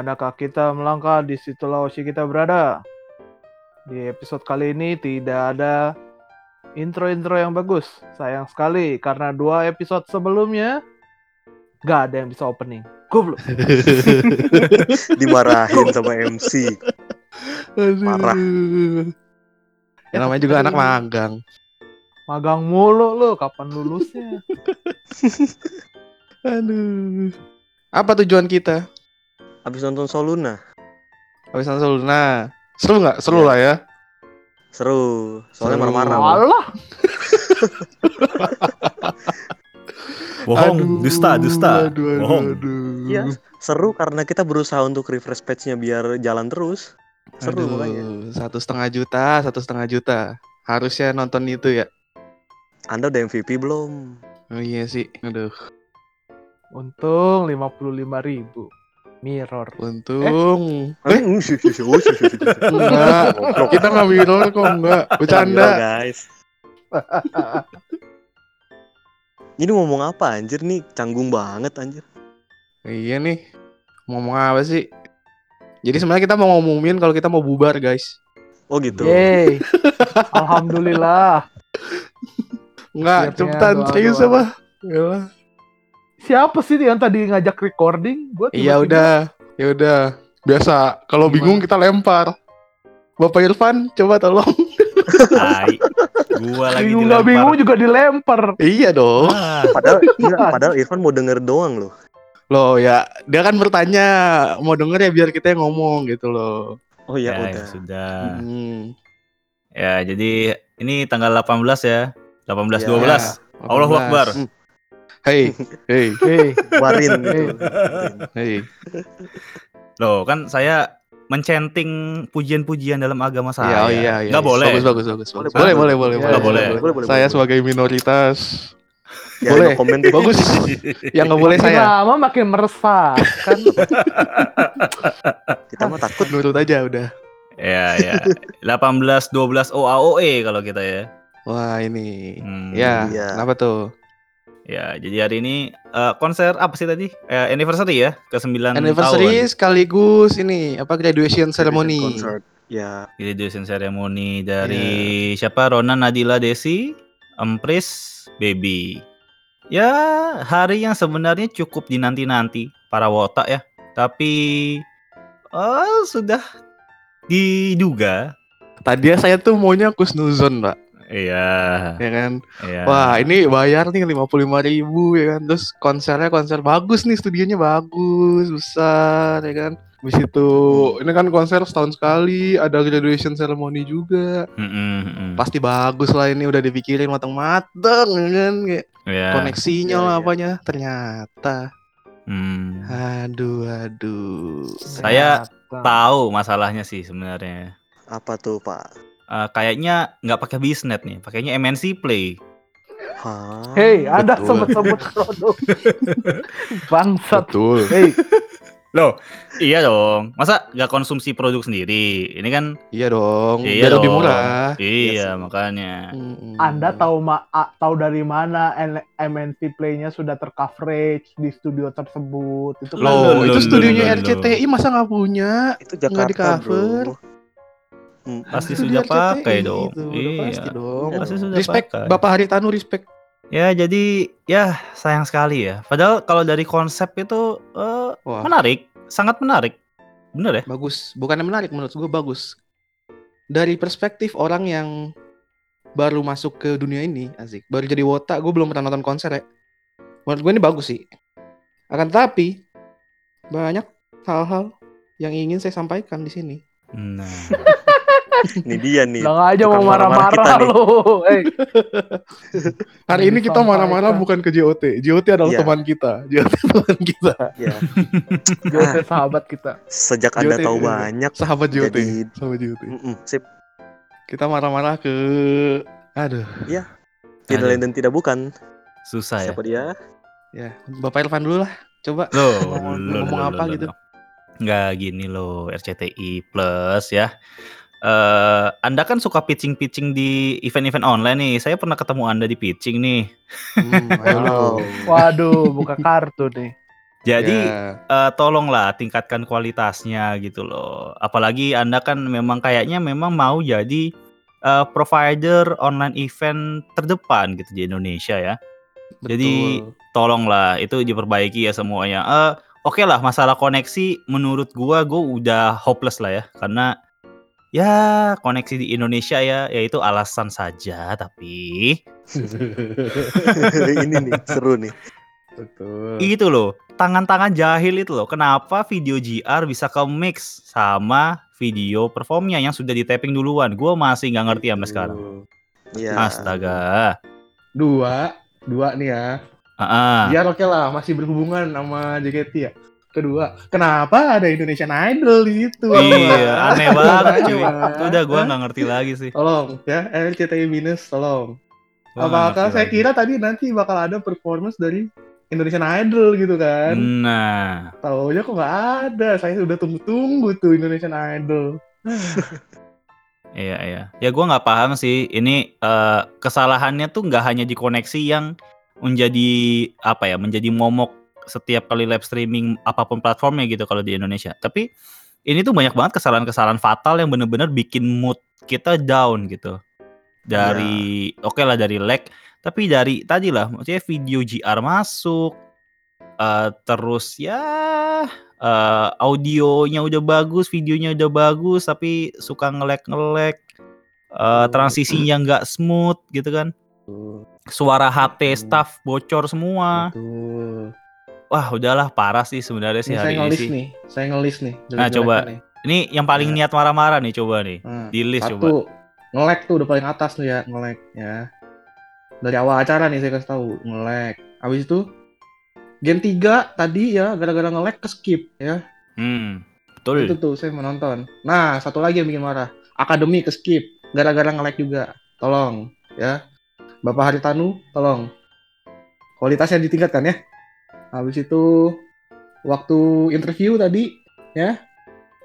manakah kita melangkah di situlah Oshi kita berada. Di episode kali ini tidak ada intro-intro yang bagus. Sayang sekali karena dua episode sebelumnya nggak ada yang bisa opening. Goblok. Dimarahin sama MC. Parah. Ya, namanya juga anak magang. Magang mulu lu, kapan lulusnya? Aduh. Apa tujuan kita? Abis nonton Soluna. Habis nonton Luna. Seru nggak? Seru Ya. lah ya. Seru. Soalnya marah-marah. Alah, Bohong, Aduh, dusta, dusta. Aduh, aduh, Bohong. aduh. Iya. Seru karena kita berusaha untuk refresh page-nya biar jalan terus. Seru Aduh, makanya. Satu setengah juta, satu setengah juta. Harusnya nonton itu ya. Anda udah MVP belum? Oh iya sih. Aduh. untung 55.000 ribu. Mirror. Untung. Eh, Eh, enggak. Kita nggak mirror kok enggak. Bercanda. guys. Ini ngomong apa anjir nih? Canggung banget anjir. Iya nih. Ngomong apa sih? Jadi sebenarnya kita mau ngumumin kalau kita mau bubar, guys. Oh gitu. Yeay. Alhamdulillah. Enggak, cepetan serius apa? Yalah. Siapa sih yang tadi ngajak recording? Gua Iya tiba-tiba- udah, ya udah. Biasa, kalau bingung kita lempar. Bapak Irfan, coba tolong. Tai. Gua lagi Bingung nggak dilempar. bingung juga dilempar. iya dong. Ah, Padahal iya, padahal Irfan mau denger doang loh. Loh ya, dia kan bertanya mau denger ya biar kita yang ngomong gitu loh. Oh iya ya, udah. sudah. Hmm. Ya, jadi ini tanggal 18 ya. 18 Ya. 12. Allahu 18. Akbar. Hei, hei, Hei, Warin gitu. hei. Loh, kan saya mencenting pujian-pujian dalam agama Iya, saya. oh iya, iya. Nggak boleh. Bagus, bagus, bagus. Boleh, Boleh, boleh, boleh, boleh. boleh, boleh. Boleh, boleh, Saya boleh. sebagai minoritas, Ya, Boleh. no comment. bagus. Yang nggak boleh makin saya. lama makin meresah kan. Kita mah takut. Nurut aja udah. Ya, ya. 18 12 OAOE kalau kita ya. Wah ini, Hmm, ya, Iya. kenapa tuh? Ya, jadi hari ini eh, konser apa sih tadi? Eh, anniversary ya, ke 9 Anniversary tahun. sekaligus ini apa graduation ceremony. Concert. Ya, Graduation ceremony dari siapa? Rona Nadila Desi, Empris, Baby. Ya, hari yang sebenarnya cukup dinanti-nanti para wota ya. Tapi eh sudah diduga. Tadi saya tuh maunya Kusnuzon, Pak. Iya, Ya kan? iya. Wah, ini bayar nih 55.000 ribu ya kan. Terus konsernya konser bagus nih, studionya bagus, besar ya kan. Habis itu ini kan konser setahun sekali, ada graduation ceremony juga. Mm-mm. Pasti bagus lah ini udah dipikirin mateng-mateng ya kan kayak Ya. koneksinya Iya, lah iya. apanya. Ternyata Hmm. aduh aduh. Saya Ternyata. Tahu masalahnya sih sebenarnya. apa tuh, Pak? Eh, kayaknya nggak pakai bisnet nih, pakainya MNC Play. Hah? Hei, Anda Betul. sebut-sebut produk. Bangsat. Betul. Hei, Loh, iya dong. Masa nggak konsumsi produk sendiri? Ini kan Iya dong. Iya biar lebih dong. murah. iya sih. makanya. Mm-mm. Anda tahu ma a- tahu dari mana N- MNC Play-nya sudah tercoverage di studio tersebut? Itu kan Loh, Loh, loh, itu loh, studionya loh, loh. RCTI masa nggak punya? Itu Nggak Jakarta, di-cover. bro. Hmm. Pasti sudah RCTI pakai dong. itu, udah Iya. Pasti dong. Pasti sudah respect pakai. Bapak Haritanu respect. Ya jadi ya sayang sekali ya. Padahal kalau dari konsep itu eh, Wah, menarik, sangat menarik. Bener ya? bagus. Bukannya menarik menurut gue bagus. Dari perspektif orang yang baru masuk ke dunia ini, asik. Baru jadi wota, gue belum pernah nonton konser ya. Menurut gue ini bagus sih. Akan tetapi banyak hal-hal yang ingin saya sampaikan di sini. Nah, Ini dia nih. Bilang aja mau marah-marah lo. Eh, Hari ini kita marah-marah bukan ke JOT. JOT adalah Iya. teman kita. JOT teman kita. Ya, Jodoh sahabat kita. sejak Anda JOT tahu ini. banyak. Sahabat JOT. Jadi- Sahabat JOT. Mm-mm, sip. Kita marah-marah ke aduh. Tidak Aduh. lain dan tidak bukan. susah ya. Siapa dia? Ya, Bapak Irfan dulu lah. Coba Loh, Mau loh, ngomong loh, apa loh, gitu? loh. Nggak gini loh, RCTI Plus ya. Eh, anda kan suka pitching-pitching di event-event online nih. Saya pernah ketemu Anda di pitching nih. Hmm. Wow. Waduh, buka kartu nih. Jadi Ya. eh, tolonglah tingkatkan kualitasnya gitu loh. Apalagi Anda kan memang kayaknya memang mau jadi eh, provider online event terdepan gitu di Indonesia ya. Jadi Betul. tolonglah itu diperbaiki ya semuanya. Eh oke lah masalah koneksi menurut gua gua udah hopeless lah ya karena ya koneksi di Indonesia ya yaitu alasan saja tapi ini nih seru nih. Betul. itu loh tangan-tangan jahil itu loh kenapa video GR bisa ke mix sama video performnya yang sudah di tapping duluan gue masih nggak ngerti sampai sekarang Iya. astaga Dua, dua nih ya. Ah, Biar oke lah, masih berhubungan sama JKT ya. Kedua, kenapa ada Indonesian Idol di situ? iya aneh banget cuy itu udah gue nggak ngerti lagi sih Tolong ya, RCTI Minus, tolong. Apakah saya lagi. kira tadi nanti bakal ada performance dari Indonesian Idol gitu kan? nah Taunya kok nggak ada. Saya udah tunggu-tunggu tuh Indonesian Idol. Iya iya. Ya gua nggak paham sih. Ini eh, kesalahannya tuh nggak hanya di koneksi yang menjadi apa ya, menjadi momok setiap kali live streaming apa pun platformnya gitu kalau di Indonesia. Tapi ini tuh banyak banget kesalahan-kesalahan fatal yang bener-bener bikin mood kita down gitu. Dari oke lah dari lag, tapi dari tadi lah, maksudnya video GR masuk, eh, terus ya eh, audionya udah bagus, videonya udah bagus, tapi suka nge-lag nge-lag, eh, transisinya nggak smooth gitu kan, suara HT staff bocor semua, Betul. Wah udahlah parah sih sebenarnya sih Ini saya hari ini ngelis sih. nih, saya ngelis nih. Nah, coba. nih. Ini yang paling Ya. niat marah-marah nih coba nih, Nah, di list satu, coba. nge-lag tuh udah paling atas tuh ya, nge-lag ya. Dari awal acara nih saya kasih tahu, nge-lag. Habis itu Gen 3 tadi ya gara-gara nge-lag ke skip ya. Hmm, Itu betul. tuh saya menonton. Nah, satu lagi yang bikin marah. Akademi ke skip gara-gara nge-lag juga. Tolong ya. Bapak Haritanu, tolong. Kualitasnya ditingkatkan ya. Habis itu waktu interview tadi ya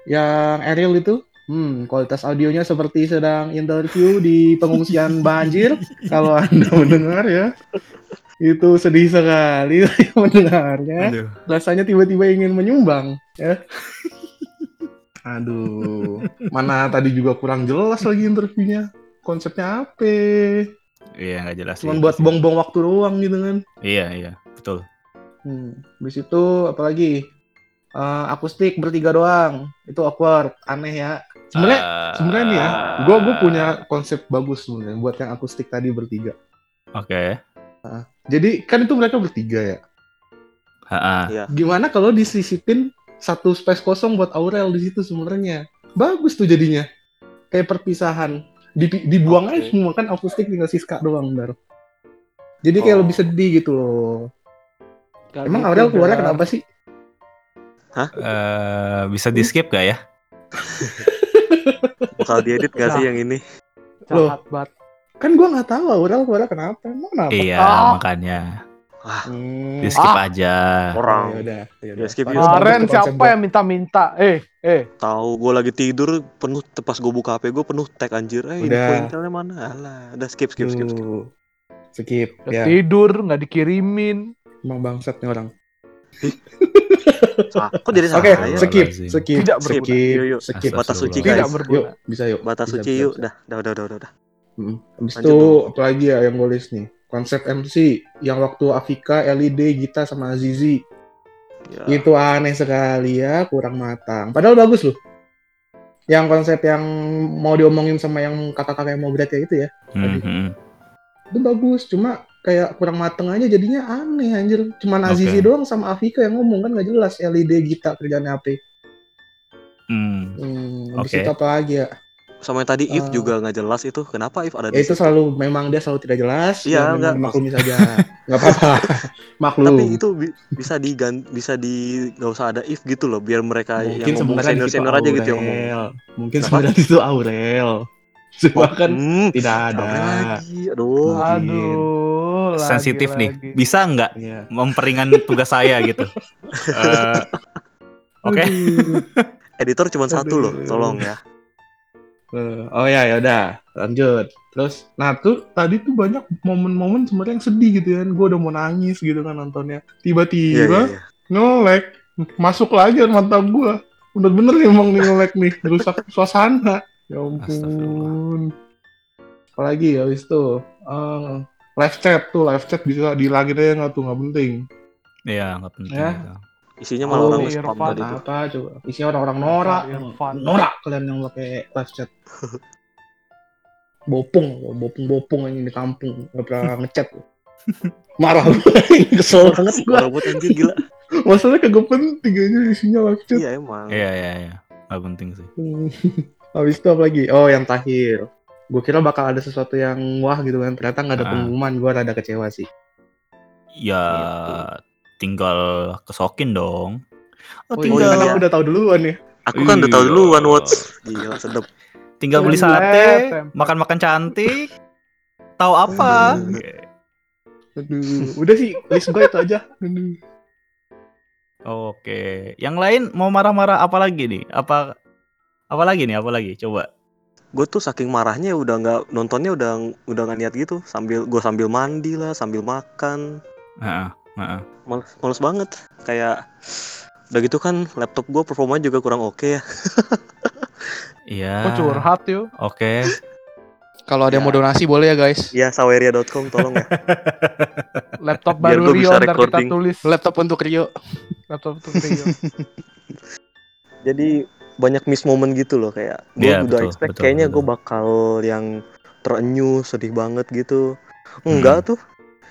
yang Ariel itu Hmm, kualitas audionya seperti sedang interview di pengungsian banjir. Kalau Anda mendengar ya, itu sedih sekali mendengarnya. Aduh. Rasanya tiba-tiba ingin menyumbang, ya. Aduh, mana tadi juga kurang jelas lagi interviewnya. Konsepnya apa? Iya nggak jelas. Cuman buat bong-bong waktu doang gitu kan. Iya iya betul. Hmm. Habis itu apalagi? Eh, akustik bertiga doang. Itu awkward, aneh ya. Sebenarnya Eh, sebenarnya nih ya, gue gue punya konsep bagus sebenarnya buat yang akustik tadi bertiga. Oke. Jadi kan itu mereka bertiga ya. Ha-ha. Iya. Gimana kalau disisipin satu space kosong buat Aurel di situ sebenarnya? Bagus tuh jadinya. Kayak perpisahan. Dipi- dibuang aja Oke. semua kan akustik tinggal Siska doang ntar. Jadi kayak Oh. lebih sedih gitu loh. Gak Emang gitu, Aurel keluarnya kenapa sih? Eh, bisa di skip gak ya? Bakal diedit gak sih yang ini? Jahat banget. Kan gua nggak tahu Aurel keluarnya kenapa. Emang kenapa? Iya Ah. makanya Hmm. di skip Ah. aja. Orang Ya udah, ya Ya, udah. skip ya. Kemarin siapa yang minta-minta? Eh, eh. tahu gue lagi tidur penuh pas gue buka HP gue penuh tag anjir. Eh info Udah. intelnya mana? Alah, udah skip skip skip. skip. Skip. Udah Ya, Tidur nggak dikirimin. Emang bangsat nih orang. Ah, kok jadi Oke, saya? skip, Astagfirullahaladzim. skip, Tidak skip, berguna. Yuk, yuk. skip. Batas suci Astagfirullah. Tidak guys. berguna. Yuk, bisa yuk. Batas Bisa, suci bisa, yuk. bisa. Dah, dah, udah, udah, udah. Hmm. Lanjut itu apa lagi ya yang gue list nih? Konsep MC yang waktu Afika, LED, Gita sama Azizi Ya. itu aneh sekali ya, kurang matang. Padahal bagus loh. Yang konsep yang mau diomongin sama yang kakak-kakak yang mau berat kayak itu ya, Hmm, hmm. itu bagus. Cuma kayak kurang mateng aja jadinya aneh anjir. Cuman. Azizi doang sama Afika yang ngomong kan nggak jelas LED, Gita kerjaannya apa. Hmm, Hmm, habis Oke. itu apa lagi ya? Sama yang tadi if Eh. juga nggak jelas itu. Kenapa if ada Ya di itu situ? selalu memang dia selalu tidak jelas. Iya, ya, memang enggak. dimaklumi saja. Nggak apa-apa. Maklum. Tapi itu bi- bisa digan bisa di nggak usah ada if gitu loh, biar mereka mungkin yang ngomong sebenarnya senior senior aja gitu yang ngomong. Aurel. Mungkin sebenarnya itu Aurel. Cuma kan Hmm, tidak ada. lagi. Aduh. Mungkin. Aduh. lagi- sensitif nih. lagi. Bisa nggak Iya. memperingan tugas saya gitu? Eh, Oke. Aduh. Editor cuma satu loh, tolong ya. Eh, oh ya ya udah lanjut terus nah tuh tadi tuh banyak momen-momen sebenarnya yang sedih gitu kan gue udah mau nangis gitu kan nontonnya Iya, iya, tiba-tiba iya. ngelek masuk lagi mata gua bener-bener nih emang nih ngelek nih rusak suasana ya ampun apalagi ya habis itu eh, live chat tuh live chat bisa dihilangin aja nggak tuh nggak penting Iya, nggak penting. Ya. gitu. Isinya malah orang spam tadi tuh. apa coba isinya orang-orang norak norak kalian yang pakai live chat bopong bopong bopong yang di kampung nggak pernah ngechat marah gue kesel banget gua buat anjir gila. masalahnya kagak penting aja isinya live chat Iya emang. Iya, iya, iya. Nggak penting sih. Habis itu apa lagi? Oh, yang terakhir. Gue kira bakal ada sesuatu yang wah gitu kan. Ternyata nggak ada Ah. pengumuman. Gue rada kecewa sih. Ya, tinggal kesokin dong. Oh, Oh, tinggal iya, kan aku udah tahu duluan ya. Aku kan udah tahu Iya. duluan Watch. Gila sedep. tinggal beli sate, makan-makan cantik. Tahu apa? Aduh, udah sih list gue itu aja. Aduh. Oke. Yang lain mau marah-marah apa lagi nih? Apa apa lagi nih? Apa lagi? Coba. Gue tuh saking marahnya udah nggak nontonnya udah udah nggak niat gitu. Sambil gue sambil mandi lah, sambil makan. Heeh, heeh. Males, males banget. Kayak udah gitu kan laptop gue performanya juga kurang oke ya. Iya. Kok curhat yuk? Oke. Kalau ada yang mau donasi boleh ya guys. Ya saweria.com tolong ya. Laptop baru Rio ntar kita tulis. Laptop untuk Rio. Laptop untuk Rio. Jadi banyak miss moment gitu loh kayak gue Iya, udah betul, expect betul, kayaknya gue bakal yang terenyuh sedih banget gitu. Enggak tuh.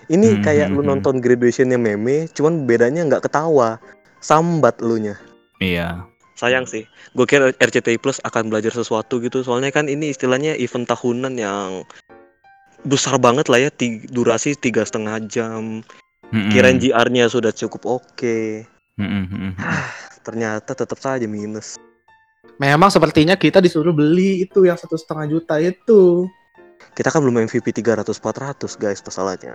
Ini Hmm, kayak hmm, lu hmm. nonton graduationnya meme cuman bedanya nggak ketawa sambat lu nya. Iya. sayang sih. Gue kira RCTI Plus akan belajar sesuatu gitu. Soalnya kan ini istilahnya event tahunan yang besar banget lah ya durasi tiga setengah jam. Mm-mm. kirain GR-nya sudah cukup oke. Mm-mm, mm-mm. ternyata tetap saja minus Memang sepertinya kita disuruh beli itu yang satu setengah juta itu. kita kan belum MVP 300-400 guys masalahnya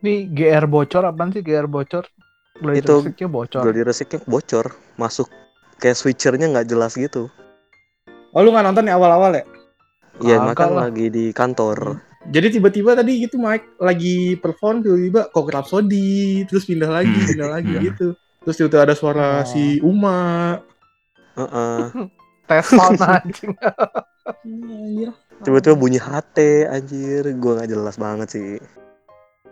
Nih GR bocor apaan sih GR bocor? Gladi Itu Resiknya bocor. Gladi Resiknya bocor masuk kayak switchernya nggak jelas gitu Oh lu nggak nonton ya awal-awal ya? Iya Kagak makan lah. lagi di kantor Jadi tiba-tiba tadi gitu Mike lagi perform tiba-tiba kok Rhapsody terus pindah lagi Hmm. pindah lagi Hmm. gitu. Terus tiba-tiba ada suara Oh. si Uma. Heeh. Tes sound anjing. Anjir. tiba-tiba bunyi HT anjir gua nggak jelas banget sih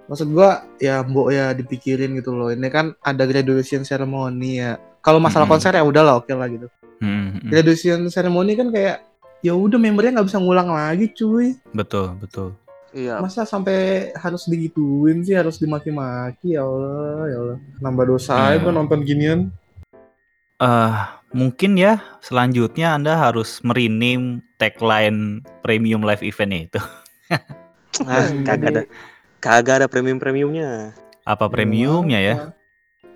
Maksud gua ya mbok ya dipikirin gitu loh. Ini kan ada graduation ceremony ya. Kalau masalah Mm-mm. konser ya udahlah oke lah gitu. Mm-mm. Graduation ceremony kan kayak ya udah membernya nggak bisa ngulang lagi cuy. Betul, betul. iya Masa sampai harus digituin sih, harus dimaki-maki ya Allah, ya Allah. Nambah dosa aja Iya. gua nonton ginian. eh mungkin ya selanjutnya Anda harus merinim tagline premium live eventnya itu. ah, kagak ada kagak ada premium premiumnya Apa premiumnya ya?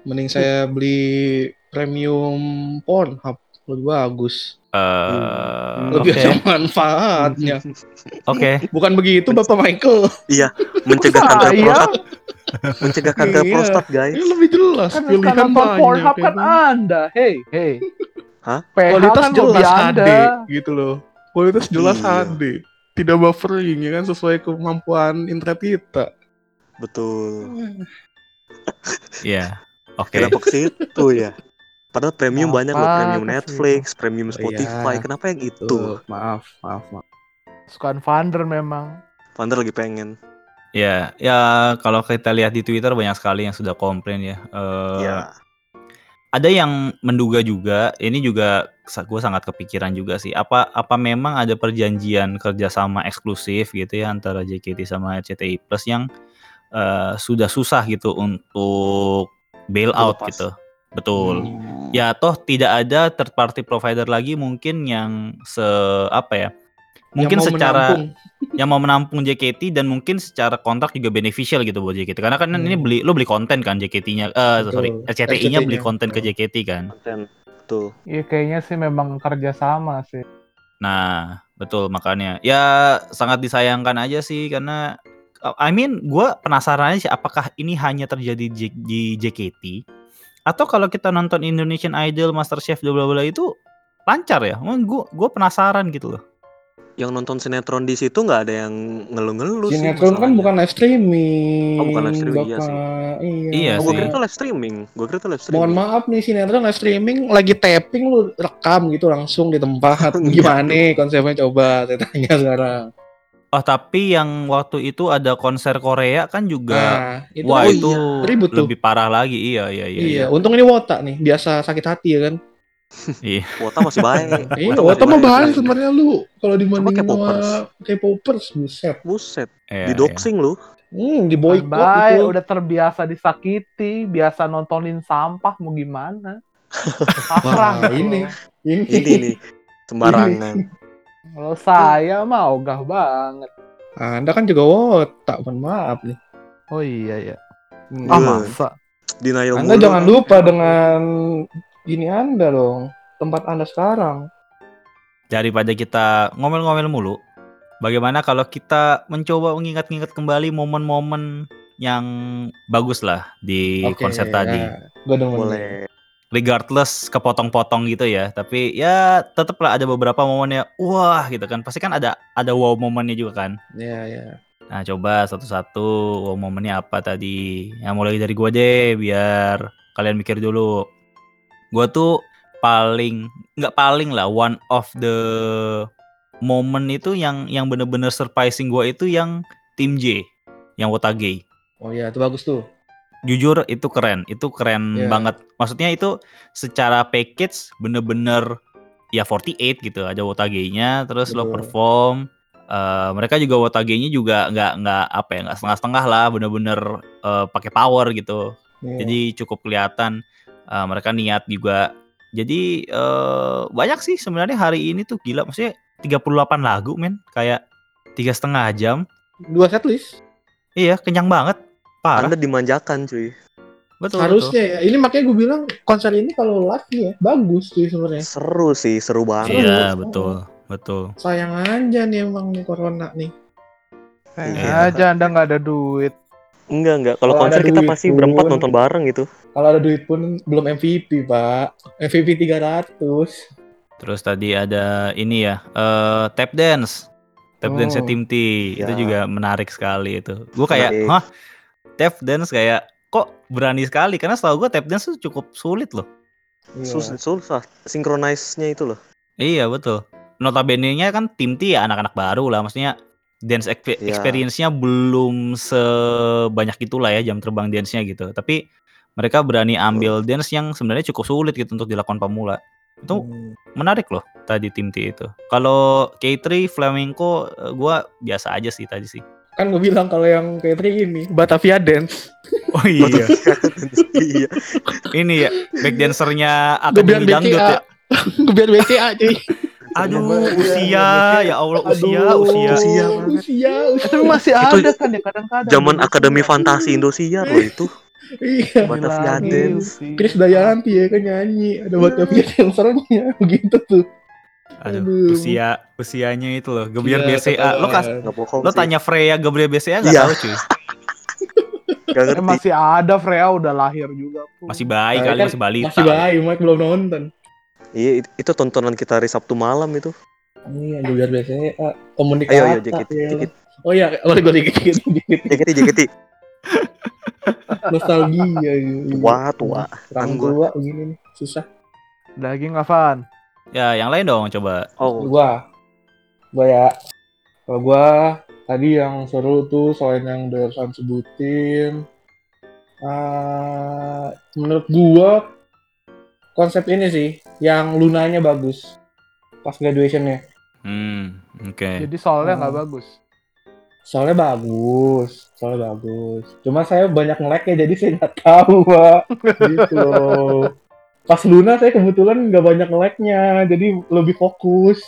Mending saya beli premium Pornhub lebih bagus. Eh, Lebih Oke, ada manfaatnya. oke. Bukan begitu Bapak Michael. mencegah kanker prostat mencegah kanker Iya. prostat Ini guys lebih jelas Kan pilihan kan banyak. Pornhub kan Anda. Hey, hey. Hah? PH Kualitas kan jelas HD gitu loh. Kualitas jelas Iya. HD. Tidak buffering ya kan sesuai kemampuan internet kita. betul Iya. Oke. kenapa ke situ ya padahal premium Apa banyak loh premium Netflix premium Oh, Spotify iya. kenapa yang itu Tuh, maaf, maaf, maaf. Sukaan Vander memang. Vander lagi pengen Ya, ya kalau kita lihat di Twitter banyak sekali yang sudah komplain ya. Eh, ya Ada yang menduga juga, ini juga gue sangat kepikiran juga sih. Apa apa memang ada perjanjian kerjasama eksklusif gitu ya antara JKT sama RCTI Plus yang eh, sudah susah gitu untuk bail out gitu. Betul. Hmm. Ya toh tidak ada third party provider lagi mungkin yang se apa ya? Mungkin Yang secara menampung. yang mau menampung JKT dan mungkin secara kontrak juga beneficial gitu buat JKT karena kan ini Hmm. beli lo beli konten kan JKT-nya eh Betul. sorry RCTI-nya beli konten ke. JKT kan konten betul Iya kayaknya sih memang kerjasama sih. nah betul makanya ya sangat disayangkan aja sih karena I mean gue penasaran aja sih apakah ini hanya terjadi di, di JKT atau kalau kita nonton Indonesian Idol Master Chef bla bla bla itu lancar ya gue gue penasaran gitu loh yang nonton sinetron di situ nggak ada yang ngeluh-ngeluh sih Sinetron kan bukan live streaming. Oh, bukan live streaming, iya Bapak. sih. Iya. Iya Oh, gue sih. kira itu live streaming. Gue kira itu live streaming. Mohon maaf nih sinetron live streaming lagi tapping lu rekam gitu langsung di tempat. Gimana nih konsepnya coba saya tanya sekarang. Oh tapi yang waktu itu ada konser Korea kan juga Nah, itu wah kan itu ribut tuh. lebih parah lagi iya iya iya. Iya, untung ini wota nih, biasa sakit hati ya kan. Iya. Wota masih baik. Iya, masih wota mah baik. sebenarnya lu kalau K-popers. sama K-popers, buset. Buset, iya, di doxing lu. Hmm, di boykot Bye, itu. udah terbiasa disakiti, biasa nontonin sampah mau gimana? Pasrah gitu. ini. Ini. Ini nih sembarangan. Kalau saya mah ogah banget. Anda kan juga wota, mohon maaf nih. Oh iya ya. Hmm. Ah Iya. masa? Denial Anda mulu. jangan lupa dengan ini Anda dong, tempat Anda sekarang. Daripada kita ngomel-ngomel mulu, bagaimana kalau kita mencoba mengingat-ingat kembali momen-momen yang bagus lah di Oke, konser tadi. ya. Demen. Boleh. Regardless kepotong-potong gitu ya, tapi ya tetaplah ada beberapa momennya wah gitu kan. Pasti kan ada ada wow momennya juga kan. Iya, iya. Nah, coba satu-satu wow momennya apa tadi. Yang mulai dari gua deh biar kalian mikir dulu. Gua tuh paling nggak paling lah one of the moment itu yang yang bener-bener surprising gua itu yang tim J, yang Wotage. Oh iya, itu bagus tuh. Jujur itu keren, itu keren Iya. banget. Maksudnya itu secara package bener-bener ya 48 gitu. Ada Wotage-nya, terus lo Betul. perform. Eh, mereka juga Wotage-nya juga nggak nggak apa ya nggak setengah-setengah lah, bener-bener eh, pakai power gitu. Iya. Jadi cukup kelihatan eh, mereka niat juga. Jadi eh, banyak sih sebenarnya hari ini tuh gila. Maksudnya 38 lagu men, kayak tiga setengah jam. dua setlist. Iya kenyang banget, parah. Anda dimanjakan cuy. betul, betul. Harusnya ya. Ini makanya gue bilang konser ini kalau live ya bagus tuh sebenarnya. Seru sih, seru banget. Iya Seru. betul, betul. Sayang aja nih emang nih corona nih. Sayang Iya. aja Anda nggak ada duit. Enggak, enggak. Kalau konser kita duit pasti pun. berempat nonton bareng gitu. Kalau ada duit pun belum MVP, Pak. MVP 300. Terus tadi ada ini ya, eh tap dance. Tap Oh. dance tim T. Itu Ya. juga menarik sekali itu. Gue kayak. "Hah? Tap dance kayak kok berani sekali?" Karena setahu gue tap dance tuh cukup sulit loh. Iya. Susah, susah. Sinkronize-nya itu loh. Iya, betul. Notabene-nya kan tim T ya anak-anak baru lah, maksudnya dance Iya. experience-nya belum sebanyak itulah ya jam terbang dance-nya gitu. Tapi mereka berani ambil dance yang sebenarnya cukup sulit gitu untuk dilakukan pemula. Itu Hmm. menarik loh tadi tim T itu. Kalau K3 flamenco eh, gua biasa aja sih tadi sih. Kan gue bilang kalau yang kayak tri ini Batavia Dance. Oh iya. iya. Ini ya back dancernya Gue Akademi Dangdut BCA. ya. Gue biar BCA cuy. Aduh, usia ya Allah usia Aduh, usia. Usia Usia, usia. Eh, tapi masih Itu ada kan ya kadang-kadang. Zaman. Akademi Fantasi Indosiar loh itu. Iya. Bilangin Dance. sih. Chris Dayanti ya kan nyanyi. Ada Batavia Dancernya. Begitu tuh. Aduh, Aduh. usia usianya itu loh. Gebiar Iya, BCA. Lo kas lo sih. tanya Freya Gebiar BCA nggak Iya. tahu cuy. Nggak Eh, ngerti. masih ada Freya udah lahir juga. pun. Masih bayi Nah, kali kan masih balita. Masih baik, Mike belum nonton. Iya, it- itu tontonan kita hari Sabtu malam itu. Iya, gue biar BCA. Komunikasi. Ayo, ayo, JKT. Oh iya, boleh gue dikit dikit dikit. JKT, JKT. Nostalgia gitu. Tua, tua. Orang gua. tua begini nih, susah. Lagi nggak Van? Ya, yang lain dong coba. Oh, Gua, gua ya. Kalau gua tadi yang seru tuh selain yang Dersan sebutin, ah, menurut gua konsep ini sih, yang lunanya bagus pas graduationnya. Hmm, oke. Jadi soalnya nggak Oh. bagus. Soalnya bagus, soalnya bagus. Cuma saya banyak nge ya jadi saya nggak tahu, Pak. gitu loh. Pas Luna saya kebetulan nggak banyak nge jadi lebih fokus.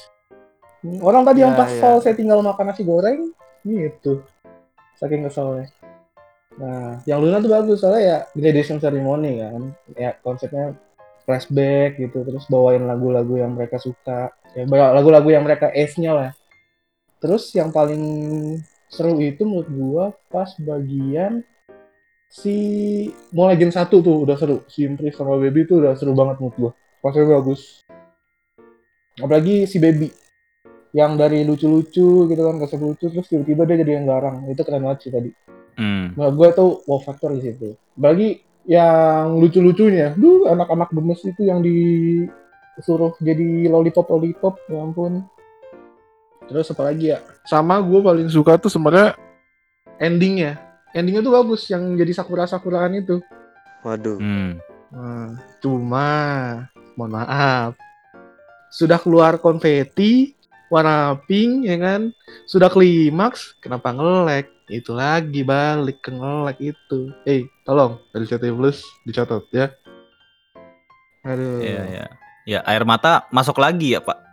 Orang tadi yang Ya, pas ya. Saya tinggal makan nasi goreng, gitu. Saking keselnya. Nah, yang Luna tuh bagus soalnya ya graduation ceremony kan. Ya konsepnya flashback gitu, terus bawain lagu-lagu yang mereka suka. Ya, lagu-lagu yang mereka ace-nya lah. Terus yang paling seru itu menurut gua pas bagian si mau Legend 1 tuh udah seru. Si Impris sama Baby tuh udah seru banget menurut gua. Konsepnya bagus. Apalagi si Baby yang dari lucu-lucu gitu kan kesel lucu terus tiba-tiba dia jadi yang garang itu keren banget sih tadi Hmm. menurut gue tuh wow factor di situ bagi yang lucu-lucunya duh anak-anak gemes itu yang disuruh jadi lollipop lollipop ya ampun terus apa lagi ya? Sama gue paling suka tuh sebenarnya endingnya. Endingnya tuh bagus yang jadi sakura sakuraan itu. Waduh. Hmm. Nah, cuma mohon maaf. Sudah keluar konfeti warna pink ya kan? Sudah klimaks kenapa ngelek itu lagi balik ke ngelek itu. Eh tolong dari CT Plus dicatat ya. Aduh. Iya, iya. Ya, air mata masuk lagi ya, Pak.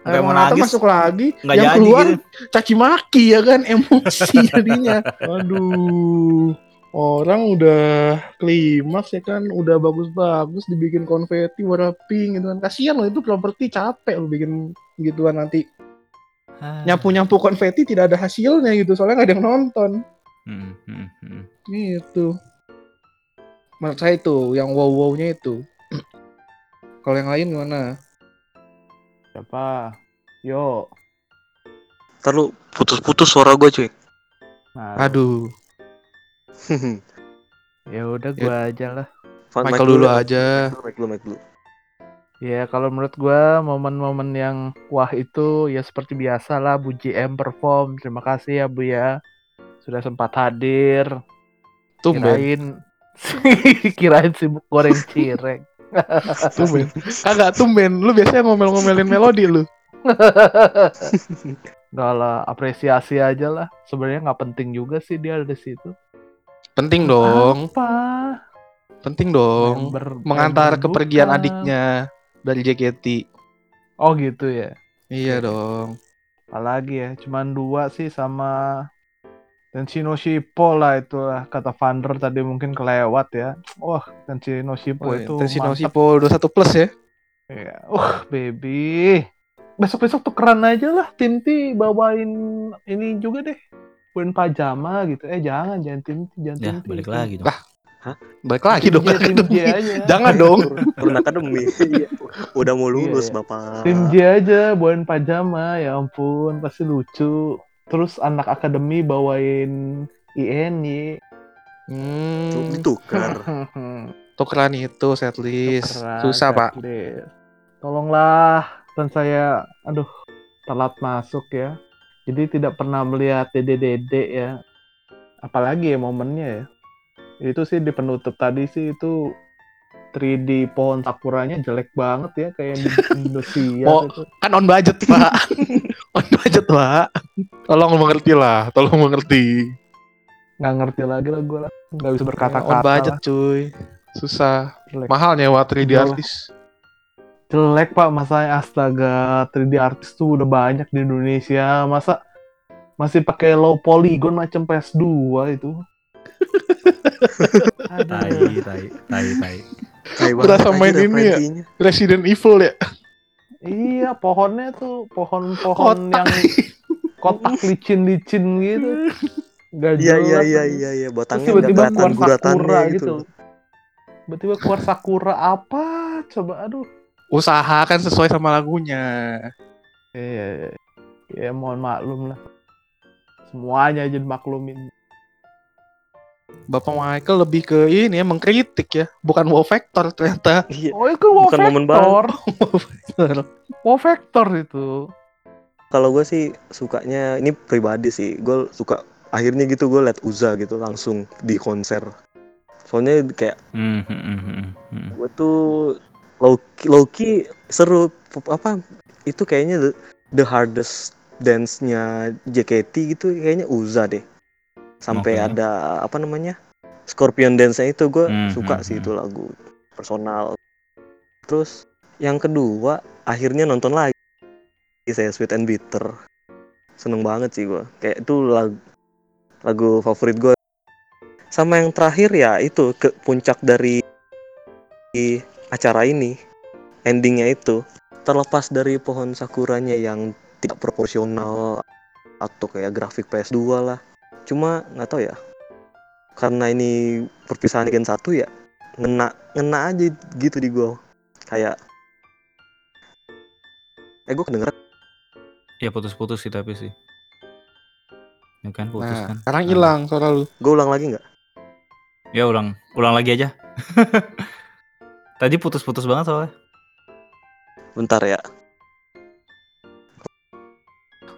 Sampai mau nangis. masuk lagi Nggak yang jadi keluar gitu. caci maki ya kan emosi jadinya aduh orang udah klimaks ya kan udah bagus-bagus dibikin konfeti warna pink gitu kan kasihan loh itu properti capek lo bikin gituan nanti Ah. nyapu-nyapu konfeti tidak ada hasilnya gitu soalnya nggak ada yang nonton Hmm, hmm, hmm. gitu menurut saya itu yang wow wownya itu kalau yang lain gimana Siapa? Yo. Ntar lu putus-putus suara gue cuy. Nah, aduh ya udah gua aja lah. Fan- Michael mic dulu ya. aja Mic dulu, mic dulu. Ya kalau menurut gua momen-momen yang wah itu ya seperti biasa lah Bu JM perform. Terima kasih ya Bu ya. Sudah sempat hadir. tumben Kirain kirain sibuk goreng cireng. tumben kagak tumben lu biasanya ngomel-ngomelin melodi lu Gak lah, apresiasi aja lah. Sebenarnya nggak penting juga sih dia ada di situ. penting dong Apa? penting dong Member- mengantar member kepergian bukan. adiknya dari JKT Oh gitu ya. iya dong Apalagi ya, cuman dua sih sama Tenshino Shippo lah itu lah kata Vander tadi mungkin kelewat ya. Wah, Tenshino Shippo Oh, itu Tensino mantap. Shippo 21 plus ya Iya. Uh, baby. Besok-besok tukeran aja lah tim T bawain ini juga deh. Bawain pajama gitu. Eh jangan, jangan tim T, jangan Ya, tim T. balik lagi dong. Lah. balik lagi Tim dong J, tim J aja. jangan dong Turun akademi. Iya. Udah mau lulus, Iya. Bapak. Tim J aja bawain pajama, ya ampun, pasti lucu. Terus anak akademi bawain INY. Hmm, ditukar. tukeran itu setlist Tukeran, susah pak checklist. Tolonglah, dan saya, aduh, telat masuk ya. Jadi tidak pernah melihat dede-dede ya. Apalagi ya momennya ya. Itu sih di penutup tadi sih itu 3D pohon sakuranya jelek banget ya kayak di Indonesia Oh. itu. kan on budget pak on budget pak tolong mengerti lah tolong mengerti Nggak ngerti lagi lah gue lah. Nggak bisa on berkata-kata budget lah. cuy susah Jelek. mahal nyewa 3D Jual. artis Jelek pak, masanya astaga 3D artis tuh udah banyak di Indonesia. Masa masih pakai low polygon macam PS2 itu. Tai, tai, tai, tai. Kayak Berasa main ini ya. Resident Evil ya Iya, pohonnya tuh pohon-pohon Kotak. yang kotak licin-licin gitu. Gak Iya, iya, jelas iya, iya, iya. Terus Batangnya tiba-tiba keluar sakura gitu. gitu. Tiba-tiba keluar sakura apa? Coba aduh. usaha kan sesuai sama lagunya Iya, ya mohon maklum lah. Semuanya aja dimaklumin. Bapak Michael lebih ke ini ya mengkritik ya bukan wow factor ternyata Iya. Oh itu wow Bukan momen factor. wow factor itu. Kalau gue sih sukanya ini pribadi sih. Gue suka akhirnya gitu gue liat Uza gitu langsung di konser. Soalnya kayak Hmm, hmm, hmm, hmm, hmm. gue tuh Loki, Loki seru apa itu kayaknya the, the hardest dance-nya JKT gitu kayaknya Uza deh sampai Oke. ada apa namanya Scorpion dance-nya itu gue Hmm, suka hmm, sih hmm. itu lagu personal terus yang kedua akhirnya nonton lagi saya Sweet and Bitter seneng banget sih gue kayak itu lagu lagu favorit gue sama yang terakhir ya itu ke puncak dari acara ini endingnya itu terlepas dari pohon sakuranya yang tidak proporsional atau kayak grafik PS2 lah cuma nggak tahu ya karena ini perpisahan Gen 1 ya ngena ngena aja gitu di gua kayak eh gue kedengeran Ya putus-putus sih tapi sih. Ya kan putus Nah, kan. sekarang Nah. hilang suara lu. Gue ulang lagi nggak? Ya ulang, ulang lagi aja. Tadi putus-putus banget soalnya. Bentar ya.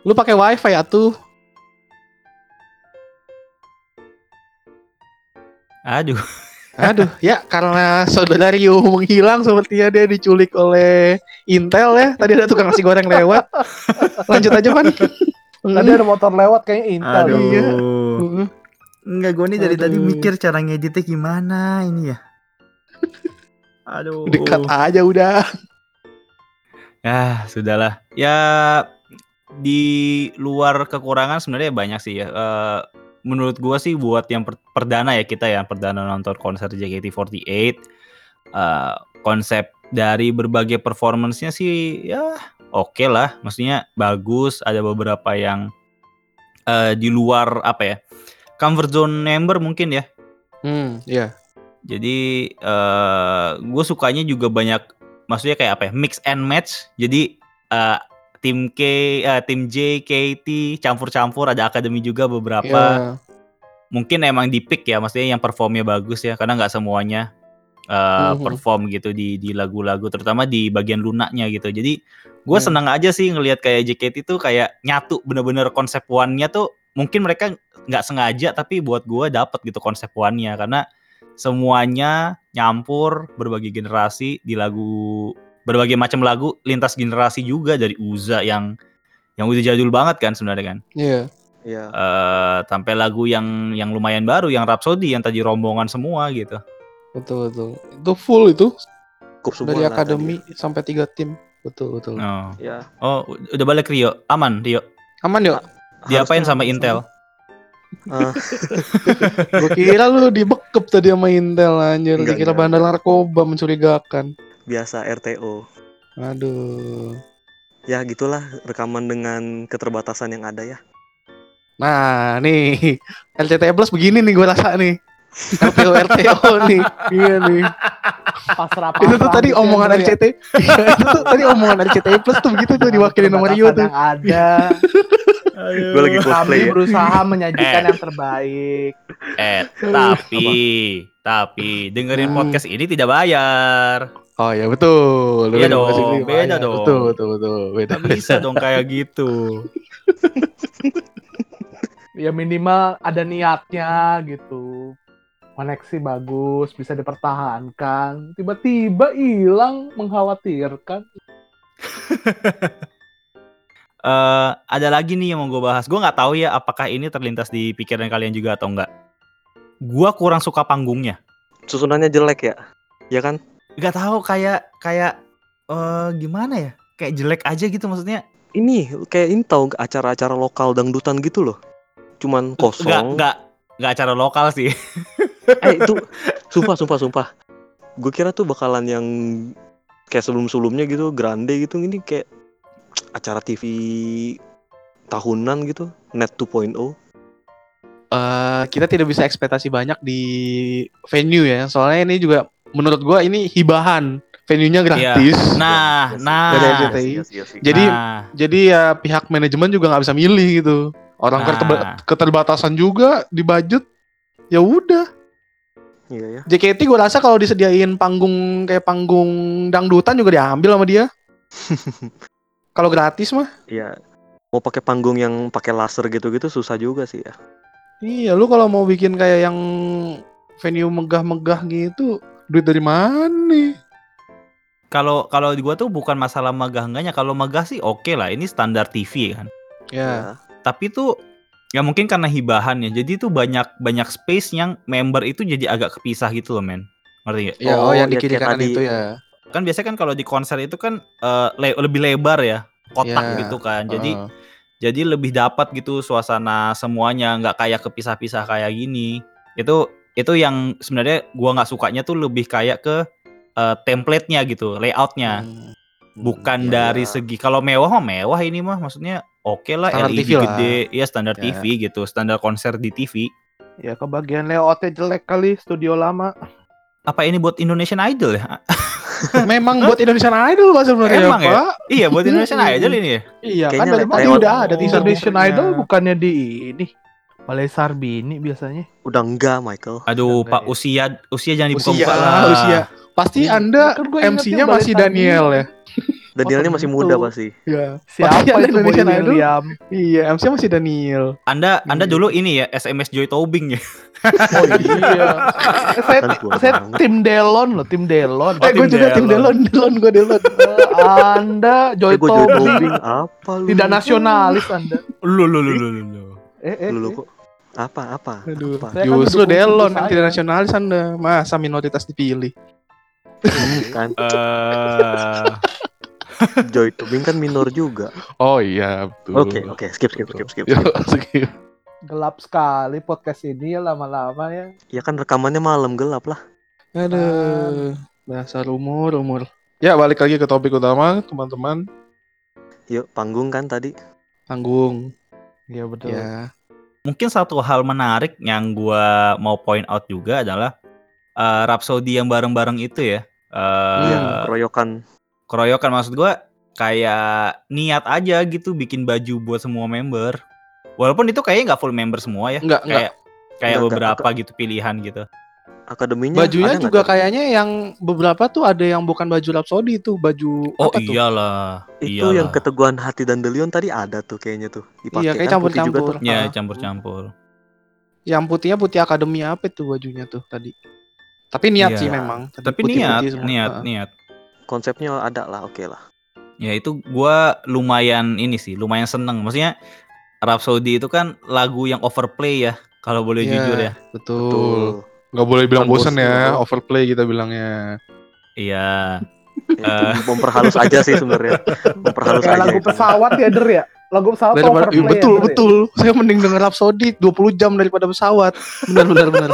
Lu pakai wifi atuh. Aduh. Aduh, ya karena saudara Rio menghilang sepertinya dia diculik oleh Intel ya. Tadi ada tukang nasi goreng lewat. Lanjut aja, Pan. Tadi ada motor lewat kayaknya Intel. Aduh. Iya. Heeh. Enggak, gue nih dari tadi Aduh. mikir cara ngeditnya gimana ini ya. Aduh. Dekat aja udah. Ya, sudahlah. Ya di luar kekurangan sebenarnya banyak sih ya. Eh, menurut gua sih buat yang per- perdana ya kita ya, perdana nonton konser JKT48 eh, konsep dari berbagai performance-nya sih ya oke lah. Maksudnya bagus, ada beberapa yang eh, di luar apa ya? Comfort zone member mungkin ya. Hmm, iya. Jadi eh gue sukanya juga banyak, maksudnya kayak apa ya, mix and match. Jadi eh tim K, eh, tim J, KT campur-campur, ada akademi juga beberapa. Iya. Mungkin emang di pick ya, maksudnya yang performnya bagus ya, karena nggak semuanya eh, Mhm. perform gitu di di lagu-lagu, terutama di bagian lunaknya gitu. Jadi gue Iya. senang aja sih ngelihat kayak JKT tuh kayak nyatu bener-bener konsep one-nya tuh mungkin mereka nggak sengaja tapi buat gue dapet gitu konsep one-nya karena semuanya nyampur berbagai generasi di lagu berbagai macam lagu lintas generasi juga dari Uza yang yang udah jadul banget kan sebenarnya kan Iya. Iya. eh sampai lagu yang yang lumayan baru yang Rhapsody yang tadi rombongan semua gitu Betul, betul. Itu full itu Cukup semua dari akademi sampai tiga tim. Betul, betul. oh. Ya. oh udah balik Rio aman Rio Aman yuk. diapain sama Intel Ah, Gue kira lu dibekep tadi sama Intel anjir. Enggak, Dikira bandar narkoba mencurigakan. Biasa RTO. Aduh. Ya gitulah rekaman dengan keterbatasan yang ada ya. Nah, nih LCT Plus begini nih gue rasa nih. RTO RTO nih. Iya nih. Pasrah Itu tuh tadi omongan RCT. Iya, itu tuh tadi omongan RCT Plus tuh begitu tuh diwakilin sama Rio tuh. Yang ada. Gue lagi cosplay Kami ya. berusaha menyajikan Eh. yang terbaik. eh tapi tapi dengerin Hmm. podcast ini tidak bayar Oh ya betul. Lu Iya kan dong, beli beda banyak. dong. Betul betul betul. Beda Nggak bisa dong kayak gitu Ya minimal ada niatnya gitu. Koneksi bagus, bisa dipertahankan. Tiba-tiba hilang, mengkhawatirkan. eh ada lagi nih yang mau gue bahas. Gue nggak tahu ya apakah ini terlintas di pikiran kalian juga atau enggak. Gua kurang suka panggungnya. Susunannya jelek ya. Ya kan? Gak tahu kayak kayak eh gimana ya? Kayak jelek aja gitu maksudnya. Ini kayak ini tau nggak acara-acara lokal dangdutan gitu loh. Cuman Nggak kosong. nggak nggak acara lokal sih. Eh itu sumpah sumpah sumpah. Gue kira tuh bakalan yang kayak sebelum-sebelumnya gitu, grande gitu. Ini kayak acara TV tahunan gitu, net 2.0. Eh, kita tidak bisa ekspektasi banyak di venue ya. Soalnya ini juga menurut gua ini hibahan. Venue-nya gratis. Nah, Iya sih. nah. Dari RCTI. Iya iya. Jadi Nah, jadi ya pihak manajemen juga nggak bisa milih gitu. Orang Nah. keterba- keterbatasan juga di budget. Ya udah. Iya ya. JKT gue rasa kalau disediain panggung kayak panggung dangdutan juga diambil sama dia. kalau gratis mah. Iya. Mau pakai panggung yang pakai laser gitu-gitu susah juga sih ya. Iya, lu kalau mau bikin kayak yang venue megah-megah gitu, duit dari mana nih? kalau kalau di gua tuh bukan masalah megah enggaknya. Kalau megah sih oke lah. Ini standar TV kan. Ya, Tapi tuh ya mungkin karena hibahan ya. Jadi tuh banyak banyak space yang member itu jadi agak kepisah gitu loh, men. Ngerti gak? ya oh, Oh, yang di ya kiri kayak kanan tadi. itu ya. Kan biasanya kan kalau di konser itu kan eh, le- lebih lebar ya, kotak Ya, gitu kan. Jadi Heeh. jadi lebih dapat gitu suasana semuanya, nggak kayak kepisah-pisah kayak gini. Itu itu yang sebenarnya gua nggak sukanya tuh lebih kayak ke eh, template-nya gitu, layoutnya. Hmm. Bukan Iya, dari iya. segi kalau mewah mah mewah ini mah maksudnya oke lah Standar LED TV lah. gede, ya standar Ya. TV gitu, standar konser di TV. Ya kebagian layoutnya jelek kali studio lama. Apa ini buat Indonesian Idol ya? Memang buat Indonesian Idol Pak sebenarnya Emang ya? Pak. Iya buat Indonesian. Idol ini ya. Iya kan Kayaknya dari tadi udah ada teaser Indonesian. Idol bukannya di ini Balai Sarbini biasanya. Udah enggak, Michael. Aduh Enggak Pak usia usia jangan Usia, dibuka lah. usia. Pasti Iya, Anda kan MC-nya masih. Daniel ya. Danielnya Oh, masih muda pasti. Iya. Siapa Pasti ada itu Indonesian Idol? William? Iya, MC masih Daniel. Anda Anda Iya. dulu ini ya SMS Joy Tobing ya. Oh iya. saya Kan saya tim Delon loh, tim Delon. Eh, gue juga tim Delon. Delon, Delon, gue Delon. Anda Joy Eh, Tobing apa lu? tidak nasionalis Anda. Lu lu lu lu lu. Eh, eh, Lu, eh. kok apa apa? Aduh. Apa? Kan Justru Delon yang tidak nasionalis Anda. Masa minoritas dipilih? kan Eh, Joy Tobing kan minor juga. Oh iya, betul. Oke, oke, skip skip skip skip. Yo, skip. skip. Gelap sekali podcast ini ya lama-lama ya. Ya kan rekamannya malam gelap lah. Aduh, dasar umur, umur. Ya, balik lagi ke topik utama, teman-teman. Yuk, panggung kan tadi. Tanggung. Iya betul. Ya. mungkin satu hal menarik yang gua mau point out juga adalah eh Rhapsody yang bareng-bareng itu ya. Eh Iya, keroyokan. keroyokan maksud gua kayak niat aja gitu bikin baju buat semua member. Walaupun itu kayaknya nggak full member semua ya. Enggak, enggak. kayak kayak Enggak, beberapa gitu pilihan gitu. Akademinya Bajunya juga tuh? kayaknya yang beberapa tuh ada yang bukan baju Rhapsody itu, baju Oh apa tuh? iyalah. Itu iyalah. yang keteguhan hati dan Delion tadi ada tuh kayaknya tuh. Dipakai Iya, kayak kan putih juga campur-campur. tuh. Ya campur-campur. Yang putihnya putih akademi apa itu bajunya tuh tadi? Tapi niat Iya. sih memang. Tadi Tapi putih-putih niat, semua. niat, niat. Konsepnya ada lah, oke lah. Ya itu gua lumayan ini sih, lumayan seneng. Maksudnya Rhapsody itu kan lagu yang overplay ya, kalau boleh Iya, jujur ya. Betul. Betul. Nggak boleh bilang Bukan bosen bosen, ya, bro. overplay kita bilangnya. Iya. Ya, itu memperhalus aja sih sebenarnya. Memperhalus Kayak aja. lagu pesawat ya Der ya. Lagu pesawat Daripada, overplay iya, ya, betul, ya? betul. Saya mending denger Rhapsody 20 jam daripada pesawat. Benar, benar, benar.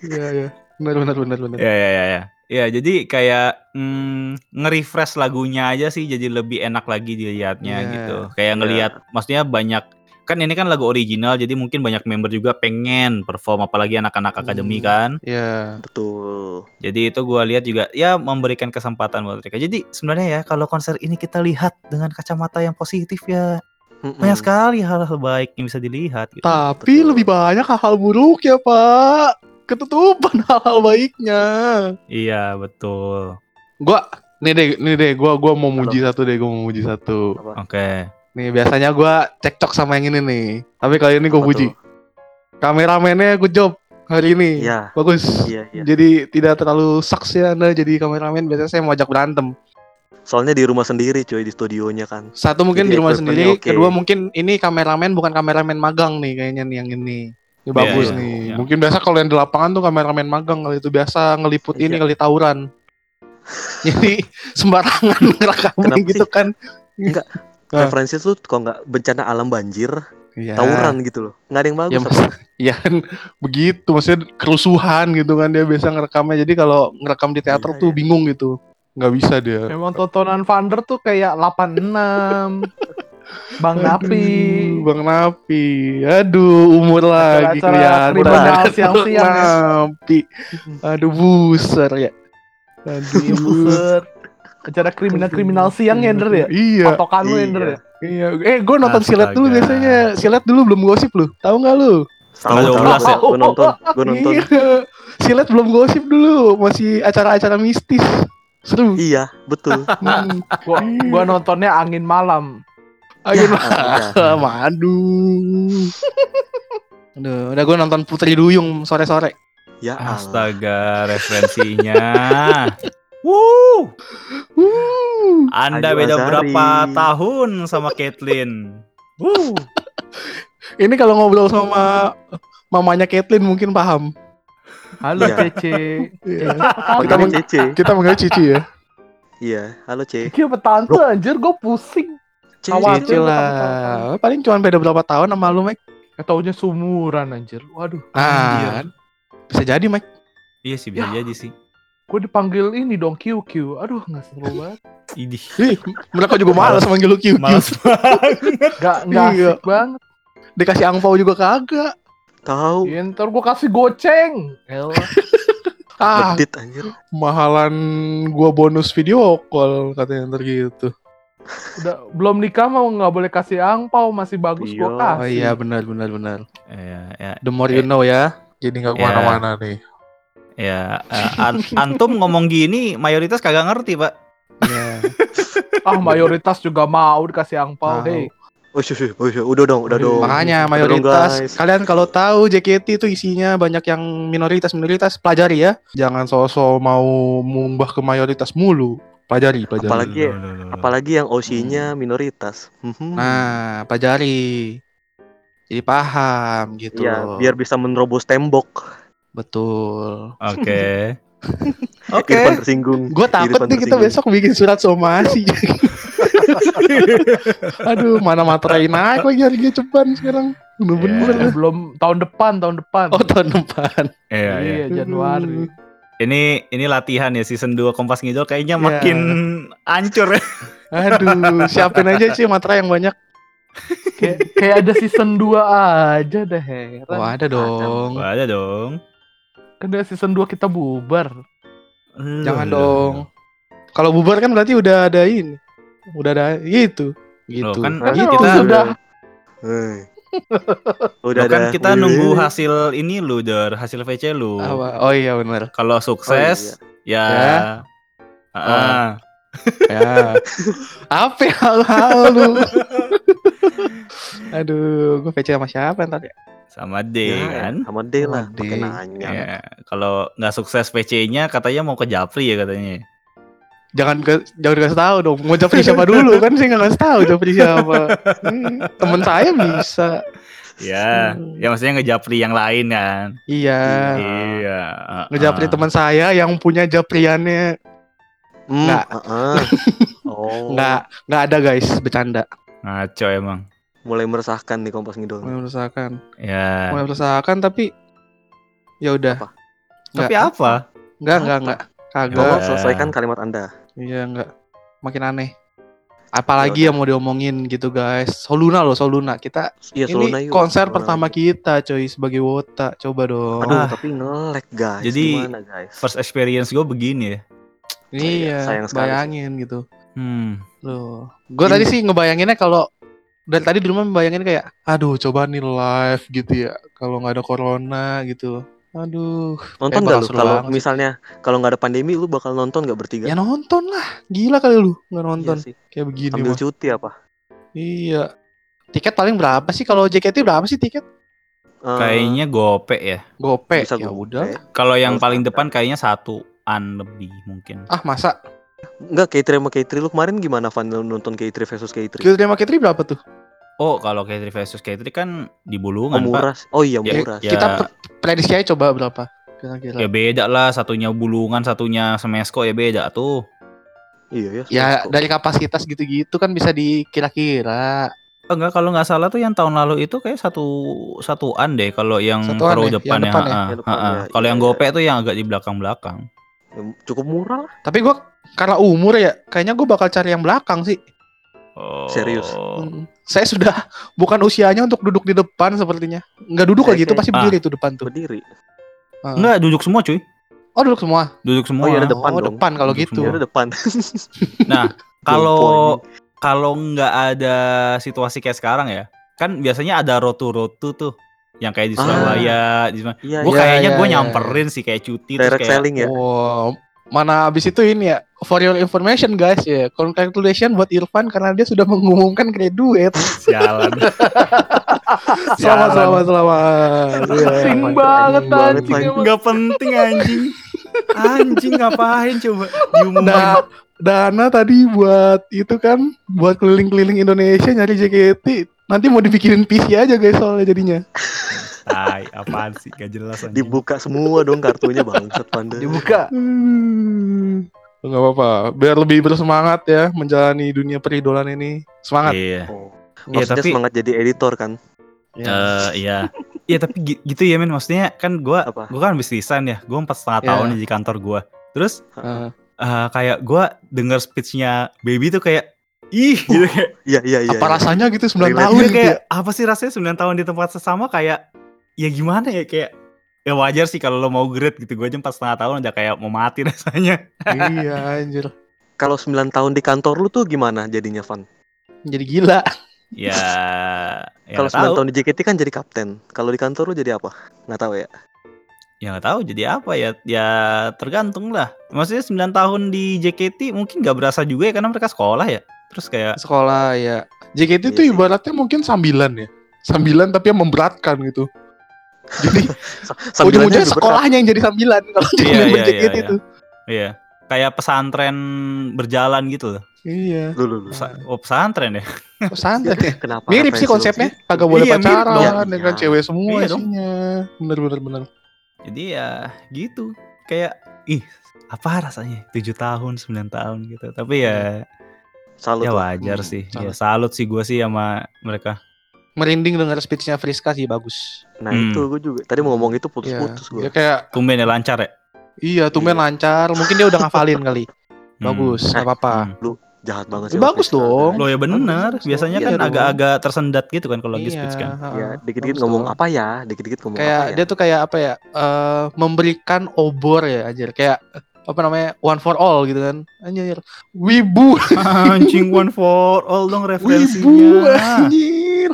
Iya, iya. Benar, benar, benar, benar. Ya ya ya ya. Ya jadi kayak mm, nge-refresh lagunya aja sih jadi lebih enak lagi dilihatnya Iya. gitu. Kayak ngelihat maksudnya banyak kan ini kan lagu original jadi mungkin banyak member juga pengen perform apalagi anak-anak akademi Hmm. kan. Iya. Betul. Jadi itu gua lihat juga ya memberikan kesempatan buat mereka. Jadi sebenarnya ya kalau konser ini kita lihat dengan kacamata yang positif ya Mm-mm. banyak sekali hal-hal baik yang bisa dilihat gitu. Tapi Betul. lebih banyak hal-hal buruk ya, Pak. Ketutupan hal-hal baiknya. Iya, betul. Gua nih deh, nih deh, gua gua mau muji satu deh, gua mau muji satu. Oke. Nih biasanya gua cekcok sama yang ini nih. Tapi kali ini gua Apa puji. Kameramennya good job hari ini. Iya. Bagus. Iya, iya. Jadi tidak terlalu sucks ya Anda jadi kameramen. Biasanya saya mau ajak berantem. Soalnya di rumah sendiri cuy di studionya kan. Satu mungkin Jadi di rumah sendiri, oke. kedua mungkin ini kameramen bukan kameramen magang nih kayaknya nih yang ini. Ini Iya, bagus iya, nih. iya. Mungkin biasa kalau yang di lapangan tuh kameramen magang kali itu biasa ngeliput ini Iya. kali tawuran. Jadi sembarangan Kenapa gitu kan. Ah. Referensi tuh kalau nggak bencana alam banjir, Iya. tawuran gitu loh. Nggak ada yang bagus. Ya, mas, ya kan begitu maksudnya kerusuhan gitu kan dia biasa ngerekamnya. Jadi kalau ngerekam di teater Iya, tuh iya. bingung gitu. nggak bisa dia. Memang tontonan Vander tuh kayak 86. Bang Napi. Aduh, Bang Napi. Aduh, umur lagi kelihatan. siang-siang ya. Napi. Aduh, buser ya. Aduh, Iya, Acara kriminal-kriminal siang ya, Der ya? Iya. Patokan lu ya, Iya. ya? Iya. Eh, gue nonton silet dulu biasanya. Silet dulu belum gosip lu. Tahu nggak lu? Tahu. 12 ya? Gue nonton, gue nonton. Iya. Silet belum gosip dulu. Masih acara-acara mistis. Seru. Iya, betul. Hmm. Gua, gua nontonnya angin malam. Ayo Ya, udah. Aduh. Aduh, udah gue nonton Putri Duyung sore-sore. Ya Allah. Astaga, referensinya. Wuh, Wuh. Anda Ayu beda Azari. berapa tahun sama Caitlyn? Wuh. Ini kalau ngobrol sama mamanya Caitlyn mungkin paham. Halo Iya. Cece. Iya. Apa Kita meng- Cece. Kita manggil Cici ya. Iya, halo Ce. Iya tante anjir gue pusing. Ce, Awas. Cici lah. Paling cuma beda berapa tahun sama lu, Mike. Eh taunya sumuran anjir. Waduh. Ah, bisa jadi, Mike. Iya sih bisa Ya. jadi sih. Gue dipanggil ini dong QQ. Aduh nggak seru banget. Idih. Ih, mereka juga malas manggil lu QQ. Males banget. Gak nggak Iya. asik banget. Dikasih angpau juga kagak. Tahu. Ya, ntar gue kasih goceng. Elah. Ah, Medit anjir. mahalan gua bonus video call katanya ntar gitu. Udah belum nikah mau nggak boleh kasih angpau masih bagus Iya. gua kasih. Oh iya benar benar benar. Iya, ya. The more you know ya. Jadi nggak Ya. ke mana-mana nih. Ya, an- antum ngomong gini mayoritas kagak ngerti, Pak. Iya. Ah mayoritas juga mau dikasih angpau. Hei, shush. udah dong, udah Udah. dong. Makanya Udah dong, mayoritas guys. kalian kalau tahu JKT itu isinya banyak yang minoritas minoritas pelajari ya. Jangan sosok mau mengumbah ke mayoritas mulu. Pelajari, pelajari. Apalagi Loh, loh, loh, loh. Apalagi yang OC-nya minoritas. Mhm. Nah, pelajari. Jadi paham gitu. Iya, loh. biar bisa menerobos tembok. Betul. Oke. Oke. Irfan tersinggung. Gue takut Irfan nih kita besok bikin surat somasi. Aduh, mana materai naik lagi harga ceban sekarang. Bener-bener. eh, belum tahun depan, tahun depan. Oh, tahun depan. Iya, iya. iya, Januari. Ini ini latihan ya season 2 Kompas Ngidol kayaknya Iya. makin hancur ya. Aduh, siapin aja sih materai yang banyak. Kayak kayak ada season 2 aja deh heran. Oh, ada dong. Wah, ada dong. Kan dari season 2 kita bubar. Jangan Loh, dong. Kalau bubar kan berarti udah ada ini. Udah ada gitu. Loh, Gitu. kan Kan gitu. emang sudah Hei. Loh, Udah kan ada. kita nunggu hasil ini lu, Der, hasil VC lu. Apa? Oh iya benar. Kalau sukses ya, Ya. Ah. Ya. Apa ya hal lu? Aduh, gue PC sama siapa ntar ya? Sama D Ya, kan. Sama D lah, Sama D. pakai nanya. Ya, kalau nggak sukses VC-nya katanya mau ke Japri ya katanya. Jangan ke, jangan dikasih tahu dong. Mau Japri siapa dulu kan saya nggak kasih tahu Japri siapa. Hmm, temen saya bisa. Ya, Hmm. ya maksudnya ngejapri yang lain kan. Iya. Iya. ah, Ngejapri ah. teman saya yang punya Japriannya Hmm, Nggak. heeh. Oh. nggak nggak ada guys bercanda. Ngaco emang. Mulai meresahkan nih Kompas Ngidol. Mulai meresahkan. Ya. Mulai meresahkan tapi ya udah. Apa? Tapi apa? Enggak enggak enggak. Tolong Kagak. Ya. selesaikan kalimat Anda. Iya enggak. Makin aneh. Apalagi yang mau diomongin gitu guys. Soluna loh Soluna. Kita Iya, ini Soluna yuk. konser Soluna. pertama kita coy sebagai wota. Coba dong. Aduh, Ah. tapi nge-lag guys. Jadi, Gimana guys? First experience gue begini ya. iya, sayang sekali bayangin gitu. Hmm. Loh. Gue tadi sih ngebayanginnya kalau dari tadi di rumah bayangin kayak aduh coba nih live gitu ya kalau nggak ada corona gitu. Aduh. Nonton Eh, gak lu? Kalau misalnya kalau nggak ada pandemi lu bakal nonton gak bertiga? Ya nonton lah. Gila kali lu nggak nonton Iya sih. kayak begini Ambil mah. cuti apa? Iya. Tiket paling berapa sih kalau JKT berapa sih tiket? Eh, Kayaknya gope ya. Gope. bisa ya udah. Kalau yang Kalau paling depan kayaknya satuan lebih mungkin. Ah masa? Enggak, K3 sama K3 lu kemarin gimana Van lu nonton K3 versus K3? Kita sama Kitri berapa tuh? Oh, kalau K3 versus K3 kan di Oh, Bulungan, Pak. murah. Oh iya, Ya, murah. ya. Kita pre- prediksi aja coba berapa? Kira-kira. Ya beda lah, satunya Bulungan, satunya Semesko ya beda tuh. Iya ya. Ya Semesko. dari kapasitas gitu-gitu kan bisa dikira-kira. Oh, enggak, kalau nggak salah tuh yang tahun lalu itu kayak satu satuan deh kalau yang Satuan row ya, depan yang ya. depan ya? ha-ha. ya, Kalau iya, yang iya. gope tuh yang agak di belakang-belakang. Ya, cukup murah lah. Tapi gua karena umur ya, kayaknya gua bakal cari yang belakang sih. Oh. Serius? Hmm. Saya sudah bukan usianya untuk duduk di depan sepertinya. Nggak duduk Kayak- lagi itu kayak- pasti Ah. berdiri tuh depan tuh. Berdiri. Ah. Enggak, duduk semua cuy. Oh duduk semua. Duduk semua. Oh, iya, ada depan oh dong. depan kalau Duduk gitu. Ya udah depan. Nah, kalau kalau nggak ada situasi kayak sekarang ya, kan biasanya ada rotu-rotu tuh yang kayak di Ah. Surabaya, di mana. Iya, Gue iya, kayaknya iya, gue iya. nyamperin sih kayak cuti terus direct kayak selling ya. Oh, mana abis itu ini ya. For your information guys ya, congratulations buat Irfan karena dia sudah mengumumkan graduate. sialan. Selamat, Sialan. selamat, selamat. Iya, Penting mantap. banget anjing. Nggak penting anjing. Anjing ngapain coba diumumin. Da- dana tadi buat itu kan, buat keliling-keliling Indonesia nyari JKT. Nanti mau dibikinin PC aja guys soalnya jadinya. Tai, apaan sih? Gak jelas anjing. Dibuka semua dong kartunya bangsat Panda. Dibuka. Hmm. Gak apa-apa, biar lebih bersemangat ya menjalani dunia peridolan ini. Semangat. Iya. Oh. Iya, Maksudnya tapi- semangat jadi editor kan? Eh, iya. Iya tapi gi- gitu ya men maksudnya kan gua Apa? gua kan habis resign ya. Gua empat setengah Iya. tahun di kantor gua. Terus Eh, eh, kayak gua denger speechnya baby tuh kayak ih gitu kayak, Iya iya iya. apa iya. rasanya gitu 9 Relate. tahun iya, gitu kayak ya? apa sih rasanya 9 tahun di tempat sesama kayak ya gimana ya kayak ya wajar sih kalau lo mau grade gitu. Gue aja empat setengah tahun udah kayak mau mati rasanya. iya anjir. Kalau 9 tahun di kantor lu tuh gimana jadinya, Van? Jadi gila. Ya, ya Kalau nggak 9 tahu. tahun di JKT kan jadi kapten. Kalau di kantor lu jadi apa? Nggak tahu ya. Ya nggak tahu jadi apa ya. Ya tergantung lah. Maksudnya 9 tahun di JKT mungkin nggak berasa juga ya karena mereka sekolah ya. Terus kayak Sekolah ya. JKT Iya itu sih. ibaratnya mungkin sambilan ya. Sambilan tapi yang memberatkan gitu. Jadi Sambilannya ujung-ujungnya sekolahnya yang jadi sambilan kalau Iya, jadi iya, JKT iya, itu. iya. Kayak pesantren berjalan gitu loh. Iya. Lu, lu, lu. Pesa- oh pesantren ya. Ya. Kenapa? Mirip sih konsepnya. Kagak boleh Iya, pacaran, dong. ya kan Iya. cewek semua Iya isinya. Bener bener bener. Jadi ya gitu. Kayak ih apa rasanya 7 tahun 9 tahun gitu. Tapi ya Salut ya wajar Hmm, sih. Ya salut. salut sih gue sih sama mereka. Merinding dengar speechnya Friska sih bagus. Nah Hmm. itu gue juga. Tadi mau ngomong itu Iya. putus-putus gue. Dia kayak Tumben ya lancar ya. iya tumben Iya. lancar. Mungkin dia udah ngafalin kali. Bagus, Eh, nggak apa-apa. Hmm. Jahat banget sih. Ya, bagus Friska. dong. Loh ya bener, Bagus, bagus biasanya dong. kan Iya dong. agak-agak tersendat gitu kan kalau lagi Iya, speech kan. ha-ha. Ya, dikit-dikit Bagus ngomong dong. apa ya? Dikit-dikit ngomong Kayak apa ya? dia tuh kayak apa ya? eh memberikan obor ya anjir. Kayak apa namanya? One for all gitu kan. Anjir. Wibu, Anjing one for all dong wibu, referensinya. anjir.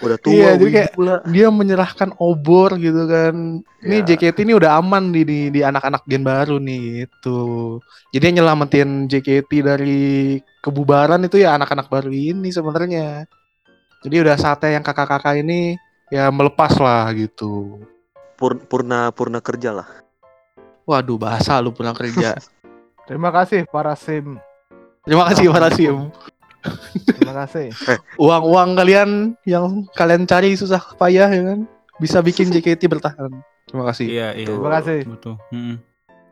Udah tua, Iya, jadi kayak- pula. Dia menyerahkan obor gitu kan. Ini Ya. JKT ini udah aman di di, di anak-anak gen baru nih itu. Jadi yang nyelamatin JKT dari kebubaran itu ya anak-anak baru ini sebenarnya. Jadi udah saatnya yang kakak-kakak ini ya melepas lah gitu. Pur- purna purna kerja lah. Waduh, bahasa lu pulang kerja. Terima kasih para sim. Terima kasih para sim. Terima kasih. Uang-uang kalian yang kalian cari susah payah ya kan bisa bikin JKT bertahan. Terima kasih. Iya, iya. Terima kasih. Betul. Mm-mm.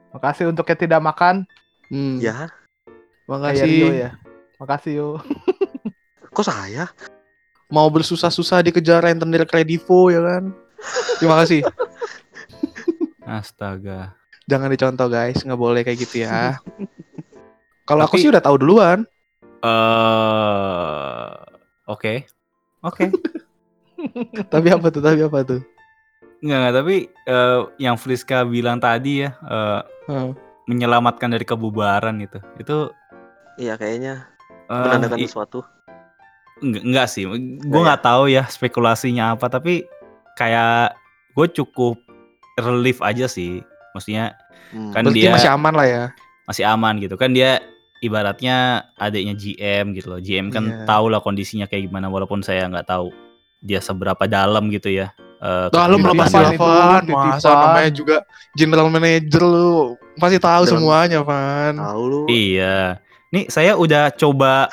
Terima kasih untuk yang tidak makan. Hmm. Ya, Terima Kayak kasih. Rio ya. Makasih yo. kok saya? Mau bersusah-susah dikejar rentenir kredivo ya kan. Terima kasih. Astaga. Jangan dicontoh guys, nggak boleh kayak gitu ya. Kalau aku sih udah tahu duluan. Eh, oke. Oke. Tapi apa tuh? Tapi apa tuh? Enggak, enggak, tapi eh, yang Friska bilang tadi ya, eh, Hmm. menyelamatkan dari kebubaran itu. Itu Iya kayaknya eh, menandakan sesuatu. enggak, enggak sih. Gue Enggak nggak tahu ya spekulasinya apa, tapi kayak gue cukup relief aja sih. Maksudnya Hmm. Kan Berarti dia- masih aman lah ya. masih aman gitu kan dia ibaratnya adiknya GM gitu loh. GM kan Iya. tahu lah kondisinya kayak gimana walaupun saya nggak tahu dia seberapa dalam gitu ya. eh, Dalam lah Titipan pasti itu, Van. Masa titipan. namanya juga general manager lu. Pasti tahu Dalam- semuanya, Van. Tahu lu. Iya. Nih saya udah coba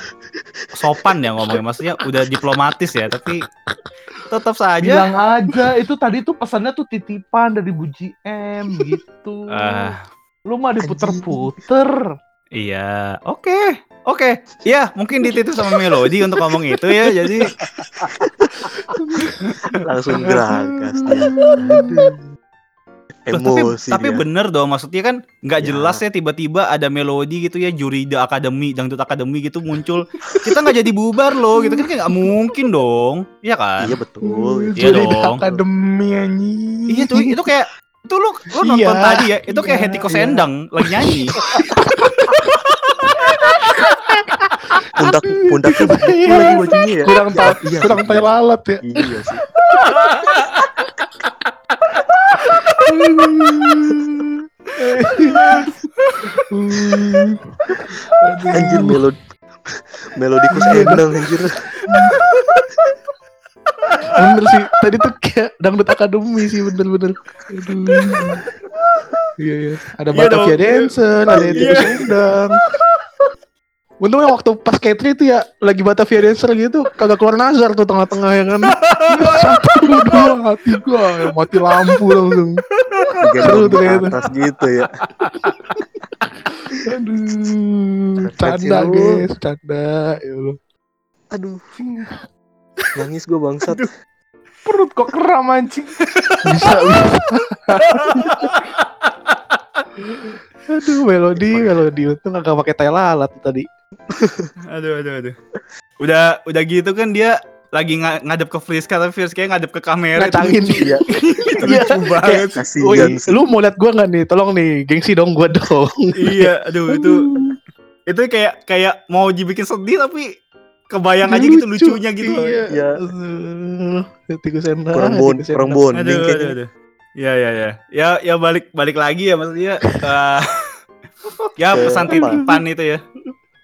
sopan ya ngomongnya, maksudnya udah diplomatis ya, tapi tetap saja. Bilang aja itu tadi tuh pesannya tuh titipan dari Bu GM gitu. Ah, Lu mah diputer-puter. Iya, oke, oke, iya mungkin dititip sama Melody untuk ngomong itu ya, jadi Langsung geragas tapi Emosi tapi dia. bener dong maksudnya kan nggak Ya. jelas ya tiba-tiba ada melodi gitu ya juri The Academy dangdut Academy gitu muncul kita nggak jadi bubar loh gitu kan nggak mungkin dong iya kan Iya betul. Iya Jadi dong. akademi anjing. iya tuh itu kayak itu lu lu nonton Iya, tadi ya itu kayak iya, Hetiko iya. Sendang lagi nyanyi Pundak pundaknya begitu lagi bajunya ya. Kurang tahu, Iya, kurang iya. tai lalat ya. Iya sih. Anjir melodi melodikus endang anjir. bener sih. Tadi tuh kayak dangdut akademi sih bener-bener. Aduh. Iya iya. Ada Iya Batavia. Dancer, ada Iya. Etikus Endang. Untungnya waktu pas K3 itu ya lagi Batavia Dancer gitu kagak keluar Nazar tuh tengah-tengah ya kan. Satu dua hati gua ya, mati lampu langsung. Seru tuh kayaknya. atas gitu ya. Aduh, canda guys, canda. Ya Allah. Aduh. Nangis gue bangsat. Perut kok kram anjing. Bisa, bisa. Aduh, melodi, melodi. Untung kagak pakai tai lalat tadi. aduh aduh aduh udah udah gitu kan dia lagi nga- ngadep ke Friska tapi Friska ngadep ke kamera itu Ngacangin. lucu. Iya. itu lucu banget Oh, iya. Sih. lu mau lihat gua nggak nih? Tolong nih, gengsi dong gua dong. iya aduh itu itu kayak kayak mau dibikin sedih tapi kebayang aja gitu Lucu. lucunya gitu Iya. Iya. Uh, Tikus kurang endang. bonding aduh, aduh, aduh. Ya ya ya. Ya ya balik balik lagi ya maksudnya eh, ya Ke pesan titipan itu ya.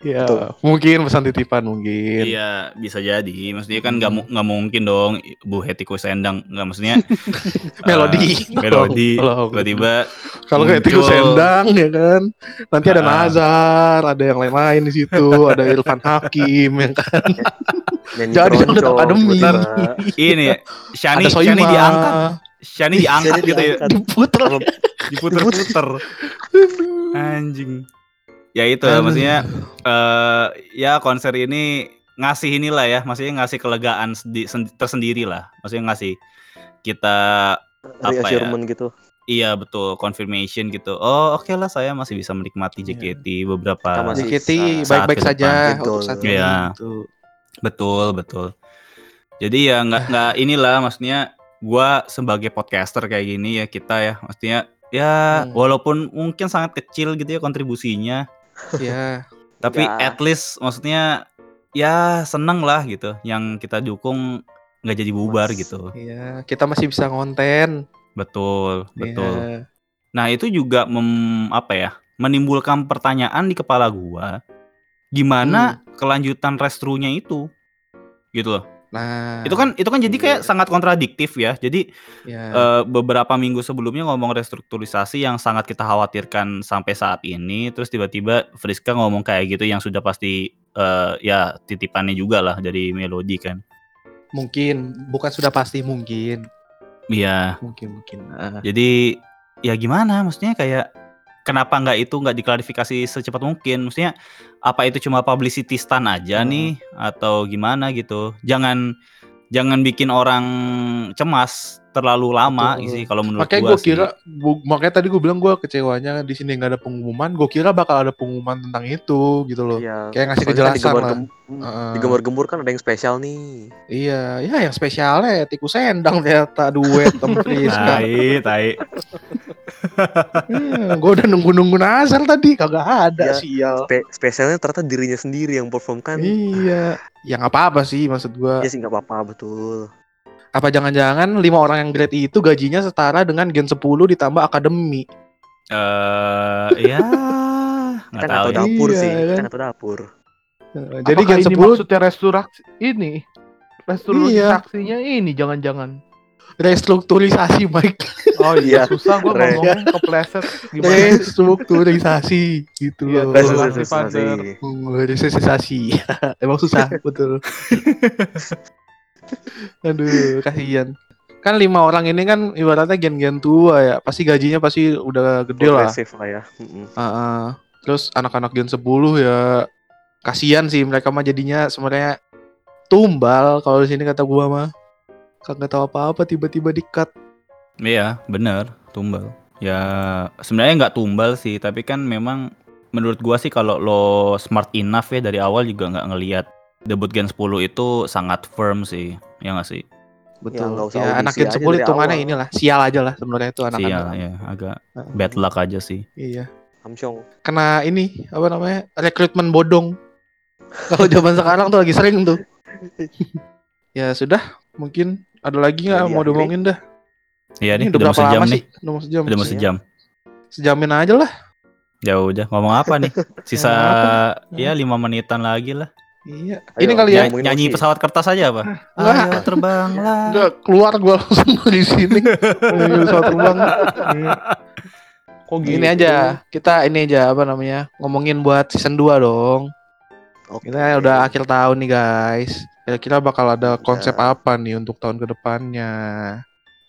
Iya, Betul. mungkin pesan titipan mungkin. Iya, bisa jadi. Maksudnya kan nggak nggak mungkin dong Bu Hetiko Sendang nggak maksudnya Melodi. eh, melodi tiba-tiba Kalau kayak tikus muncul. endang ya kan. Nanti ada Ah. Nazar, ada yang lain-lain di situ, ada Irfan Hakim yang kan. Jadi keroncong, udah akademi. ini Shani. Shani diangkat, Shani diangkat gitu ya. Diputer. diputer-puter. Anjing. Ya itu Aduh. maksudnya eh ya konser ini ngasih inilah ya, maksudnya ngasih kelegaan sendi- sen- tersendiri lah. Maksudnya ngasih kita apa ya? Gitu. Iya betul confirmation gitu. Oh oke lah saya masih bisa menikmati JKT beberapa Kita masih JKT baik-baik saja depan, untuk betul. saat ini. Iya. gitu. betul betul. Jadi ya nggak nggak inilah maksudnya gua sebagai podcaster kayak gini ya kita ya maksudnya ya Hmm. walaupun mungkin sangat kecil gitu ya kontribusinya Iya. tapi Ya. at least maksudnya ya seneng lah gitu yang kita dukung nggak jadi bubar Mas. gitu Iya, kita masih bisa ngonten. betul betul Iya. Nah itu juga mem, apa ya menimbulkan pertanyaan di kepala gua, gimana kelanjutan restrunya itu, gitu loh. Nah, Itu kan itu kan jadi kayak Iya. sangat kontradiktif ya. Jadi ya. eh, beberapa minggu sebelumnya ngomong restrukturisasi yang sangat kita khawatirkan sampai saat ini, terus tiba-tiba Friska ngomong kayak gitu yang sudah pasti eh, ya titipannya juga lah dari Melodi kan. mungkin bukan sudah pasti mungkin. Iya. Mungkin mungkin. Ah. Jadi ya gimana maksudnya kayak kenapa nggak itu nggak diklarifikasi secepat mungkin? Maksudnya apa itu cuma publicity stunt aja Hmm. nih atau gimana gitu? Jangan jangan bikin orang cemas terlalu lama Betul. sih kalau menurut Makanya gua gue kira, bu- makanya tadi gue bilang gue kecewanya di sini nggak ada pengumuman. Gue kira bakal ada pengumuman tentang itu gitu loh. Iya. Kayak ngasih Soalnya kan kejelasan digembar- lah. gem- hmm. Digembar-gembur kan ada yang spesial nih. Iya, ya yang spesialnya ya tikus endang ternyata duet sama Friska. Tai, tai. Gue udah nunggu-nunggu Nazar tadi kagak ada Iya. sial. Spe- spesialnya ternyata dirinya sendiri yang perform kan. Iya, ya nggak apa-apa sih maksud gue. Ya sih nggak apa-apa betul. Apa jangan-jangan lima orang yang grade itu gajinya setara dengan Gen 10 ditambah akademi? Eh ya nggak Kita nggak tahu ya. dapur Iya, sih. kan? Kita nggak tahu dapur. Eh, Jadi Apakah Gen ini 10 maksudnya resturasi ini? Restrukturisasinya ini jangan-jangan. Restrukturisasi Mike. Oh iya, susah gua Re. ngomongnya kepleset gimana? Restrukturisasi gitu Iya, loh. Restrukturisasi. Restrukturisasi. Oh. Emang susah, betul. Aduh, kasihan. Kan lima orang ini kan ibaratnya gen-gen tua ya. Pasti gajinya pasti udah gede lah. Progresif lah ya. Ah, ah. Terus anak-anak gen 10 ya kasihan sih mereka mah jadinya sebenarnya tumbal kalau di sini kata gua mah. Kagak tahu apa-apa tiba-tiba di-cut. Iya, bener, tumbal. Ya, sebenarnya nggak tumbal sih, tapi kan memang menurut gua sih kalau lo smart enough ya dari awal juga nggak ngelihat debut Gen 10 itu sangat firm sih, ya nggak sih? Betul. usah Ya, anak gen aja 10 dari hitungannya awal. inilah sial aja lah sebenarnya itu anak-anak. Sial ya, agak bad luck aja sih. Iya. Amsyong. Kena ini apa namanya? rekrutmen bodong. Kalau zaman sekarang tuh lagi sering tuh. ya sudah, mungkin ada lagi nggak mau diomongin dah? Iya nih, udah mau berapa sejam lama nih. sih? Udah mau sejam. Udah mau sejam. Sejamin aja lah. Ya udah, ngomong apa nih? Sisa ya lima menitan lagi lah. Iya. Ayo, ini kali ya. Nyanyi, nyanyi musik. pesawat kertas aja apa? Enggak. Ayo terbanglah. Udah keluar gua langsung dari sini. Ini pesawat terbang. Iya. Kok gitu? Ini aja, kita ini aja apa namanya? Ngomongin buat season 2 dong. Oke. Kita udah akhir tahun nih, guys. Kira-kira bakal ada Udah. konsep apa nih untuk tahun ke depannya?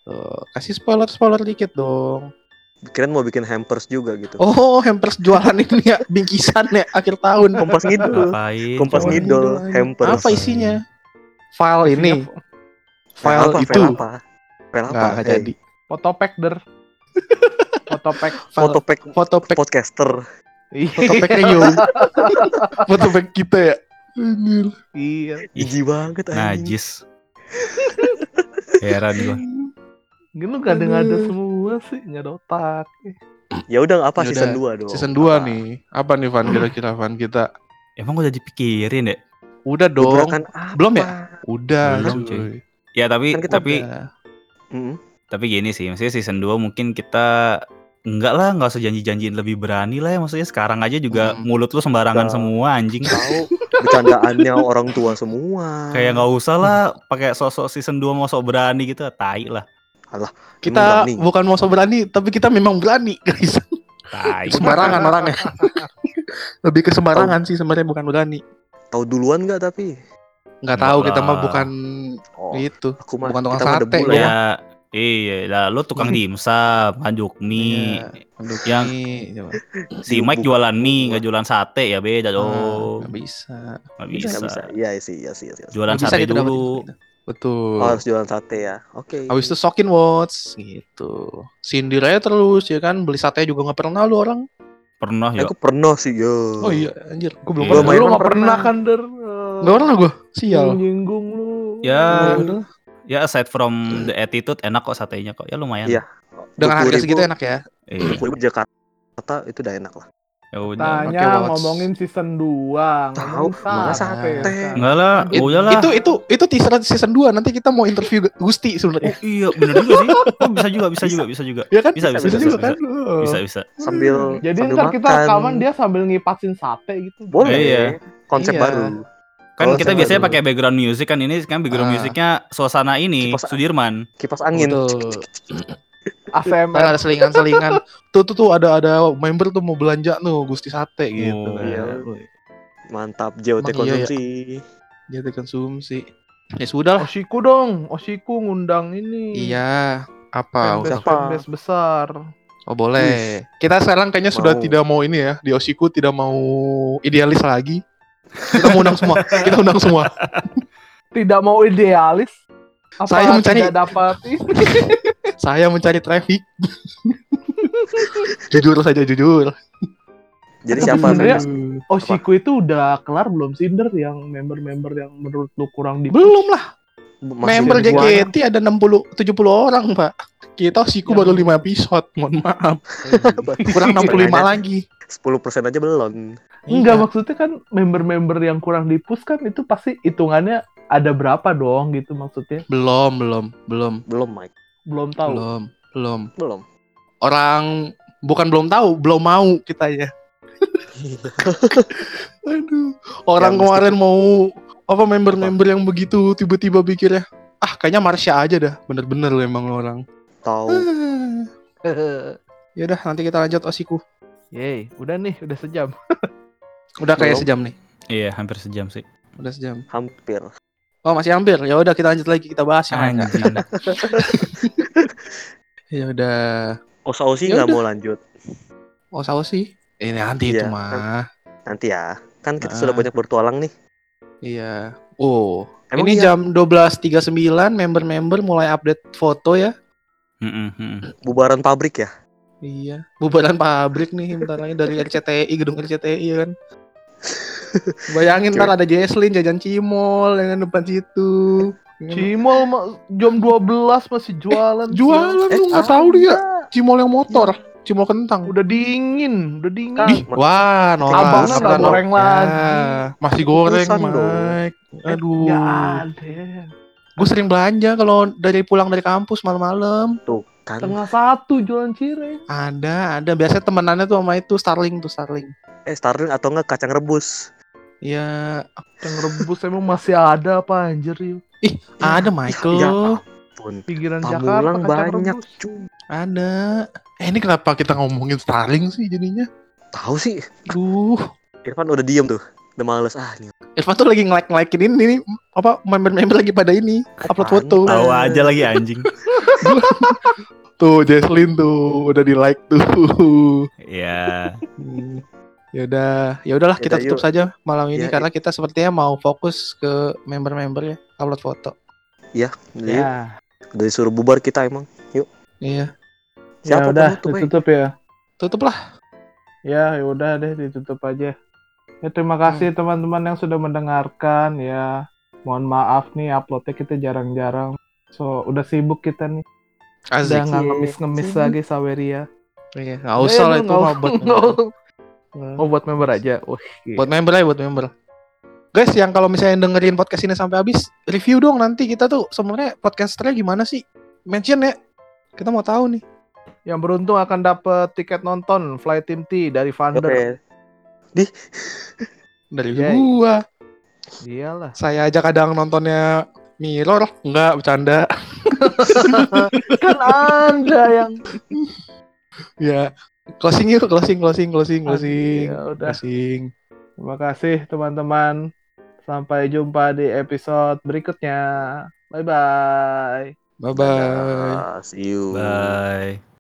Tuh, kasih spoiler-spoiler dikit dong. Kirain mau bikin hampers juga gitu. Oh, hampers jualan ini ya, bingkisan ya akhir tahun. Kompas ngidul. Ngapain? Kompas aja. Hampers. Apa isinya? File ini, File file apa? itu. File apa? File apa? Nggak, Eh, jadi. Fotopack der. Fotopack. File, Foto pack foto pack, podcaster. foto pack Rio. foto pack kita ya. Anjir. Iya. Ih, Jijik banget anjing. Najis. Heran gua. Gitu gak ada ada semua sih, nggak ada otak. Ya udah apa Ya season udah, 2 dong. Season 2 Apa? nih. Apa nih Van kira-kira Van kita? Emang udah dipikirin ya? Udah dong. Belum ya? Udah, Belum, cuy. Ya tapi Kan tapi Udah. Mm. tapi gini sih, maksudnya season 2 mungkin kita enggak lah, nggak usah janji-janjiin lebih berani lah ya. Maksudnya sekarang aja juga Hmm. mulut lu sembarangan Nah. semua anjing. Tahu bercandaannya orang tua semua. Kayak nggak usah lah pakai sosok season 2 mau sok berani gitu, tai lah. Kita berani. bukan mau so berani, tapi kita memang berani, guys. Tai. sembarangan orangnya. Lebih ke sembarangan sih sebenarnya bukan berani. tahu duluan nggak tapi? Nggak Enggak tahu kita mah bukan Oh, itu. aku mah bukan tukang kita sate, gua ya. Ya, iya, lah lu tukang dimsum, ngaduk mie. Iya, Yang- ini, coba. Si Mike jualan mie, nggak jualan sate ya beda Ah, dong. nggak bisa. Nggak Bisa, bisa. bisa. Iya sih, iya sih, iya sih. Jualan sate gitu dulu. itu. Betul. Oh, harus jualan sate ya. Oke. Habis itu sokin watch gitu. Sindir aja terus ya kan beli sate juga nggak pernah lu orang. Pernah ya. Aku pernah sih yo. Oh iya anjir, gua belum Iya. pernah. Lu mah nggak pernah pernah. kan der? Nggak pernah gua. Sial. Nyinggung lu. Ya, udah. Ya aside from the attitude enak kok satenya kok. Ya lumayan. Iya. Dengan harga 20.000 segitu enak ya. Iya. 20.000 Jakarta itu udah enak lah. Ya udah. Tanya watch. ngomongin season 2 Tahu, mana sate. Enggak lah, It- oh iyalah. itu itu itu teaser season 2 nanti kita mau interview Gusti sebenarnya. Oh iya, bener juga sih. Oh, bisa juga, bisa juga, bisa juga. Ya kan? Bisa, bisa, bisa, bisa, juga bisa. kan? Oh. Bisa, bisa. Sambil Jadi sambil ntar kita makan. rekaman dia sambil ngipasin sate gitu. Boleh. Iya. Konsep Iya. baru. Kan Oh, kita biasanya pakai background music kan ini kan background Ah. musiknya suasana ini Kipas- Sudirman. Kipas angin. Betul. Ntar ASMR. ada selingan-selingan. tuh tuh tuh ada ada member tuh mau belanja tuh Gusti sate gitu. Oh, kan. iya. Woi, Mantap JOT Emang iya ya? konsumsi. Dia konsumsi. Ya sudah lah. Oshiku dong, Oshiku ngundang ini. Iya. Apa? Fanbase, Siapa? fanbase besar. Oh boleh. Kita sekarang kayaknya sudah tidak mau ini ya di Oshiku tidak mau idealis lagi. Kita mau undang semua. Kita undang semua. Tidak mau idealis. Apa Saya mencari- tidak dapat ini? Saya mencari traffic. jujur saja jujur. Jadi Tapi siapa sebenarnya- fanbase? Oshiku itu udah kelar belum Cinder yang member-member yang menurut lu kurang di Belum lah. Masih Member. JKT ada 60 70 orang, Pak. Kita Oshiku Ya. baru 5 episode. Mohon maaf. Kurang 65 lagi. 10% aja belum. Enggak Iya. maksudnya kan member-member yang kurang di push kan itu pasti hitungannya ada berapa dong gitu maksudnya. Belum, belum, belum, Belum, Mike. Belum tahu. belum, belum. Belum. Orang bukan belum tahu, belum mau kita ya. Aduh, orang Ya, mesti- kemarin mau apa member-member yang begitu tiba-tiba pikirnya, ah kayaknya Marsha aja dah, bener-bener lu emang lu orang. Tahu. ya udah nanti kita lanjut osiku. Yeay, udah nih, udah sejam. Udah kayak Belum. sejam nih, Iya, hampir sejam sih. udah sejam. Hampir. Oh masih hampir, ya udah kita lanjut lagi kita bahas yang lain. Ya udah, Osa Osi Ya nggak mau lanjut. oh saus sih. Ini nanti itu Iya, mah. Nanti ya. Kan kita Ah. sudah banyak bertualang nih. Iya. Oh, Emang ini iya? jam 12.39 member-member mulai update foto ya. Mm-mm, mm-mm. Bubaran pabrik ya. Iya, bubaran pabrik nih bentar lagi dari RCTI, gedung RCTI ya kan. Bayangin ntar ada Jesslyn jajan cimol yang depan situ. Cimol ma- jam 12 masih jualan. Jualan Eh, lu nggak tahu dia cimol yang motor, cimol kentang. Udah dingin, udah dingin. Ih, wah, norak. Abangnya nggak Abang- goreng Ya, lagi. masih goreng. Mike. Aduh. Ya. Gue sering belanja kalau dari pulang dari kampus malam-malam. Tuh kan. Tengah satu jualan cireng. Ada, ada. Biasanya temenannya tuh sama itu Starling tuh Starling. Eh Starling atau enggak kacang rebus. Ya, Yang rebus emang masih ada apa anjir yuk. ada Michael. Ya ampun. Pinggiran Jakarta kacang banyak, cuy. Ada. Eh ini kenapa kita ngomongin Starling sih jadinya? Tahu sih. Duh. Irfan udah diem tuh. Udah males ah nih. Irfan tuh lagi nge-like-nge-likein ini, ini apa member-member lagi pada ini upload Apaan? foto. Tahu aja lagi anjing. Tuh Jesslyn tuh udah di like tuh. Ya. Hmm. Ya udah, ya udahlah kita Yaudah, tutup yuk. saja malam ini Ya, karena kita sepertinya mau fokus ke member-member ya upload foto. Jadi Ya. udah disuruh bubar kita emang. Iya, Siapa ya udah, eh? ditutup ya. tutup lah. Ya, ya udah deh ditutup aja. Ya terima kasih teman-teman yang sudah mendengarkan ya. Mohon maaf nih uploadnya kita jarang-jarang. So udah sibuk kita nih. Asik. Udah nggak ngemis-ngemis Sibuk. lagi Saweria. Iya, nggak usah lah Eh, itu mah buat. Oh buat member aja. Wih. buat member aja buat member. Guys, yang kalau misalnya dengerin podcast ini sampai habis, review dong nanti kita tuh sebenarnya podcasternya gimana sih? Mention ya. Kita mau tahu nih. Yang beruntung akan dapet tiket nonton Fly Team T dari Vander. Oke. Dari Yay. gua. Iyalah. Saya aja kadang nontonnya Mirror, enggak bercanda. kan anda yang ya. Closing yuk, closing, closing, closing, closing. Ya udah. Closing. Terima kasih teman-teman. Sampai jumpa di episode berikutnya. Bye bye. Bye bye. Ah, see you. Bye.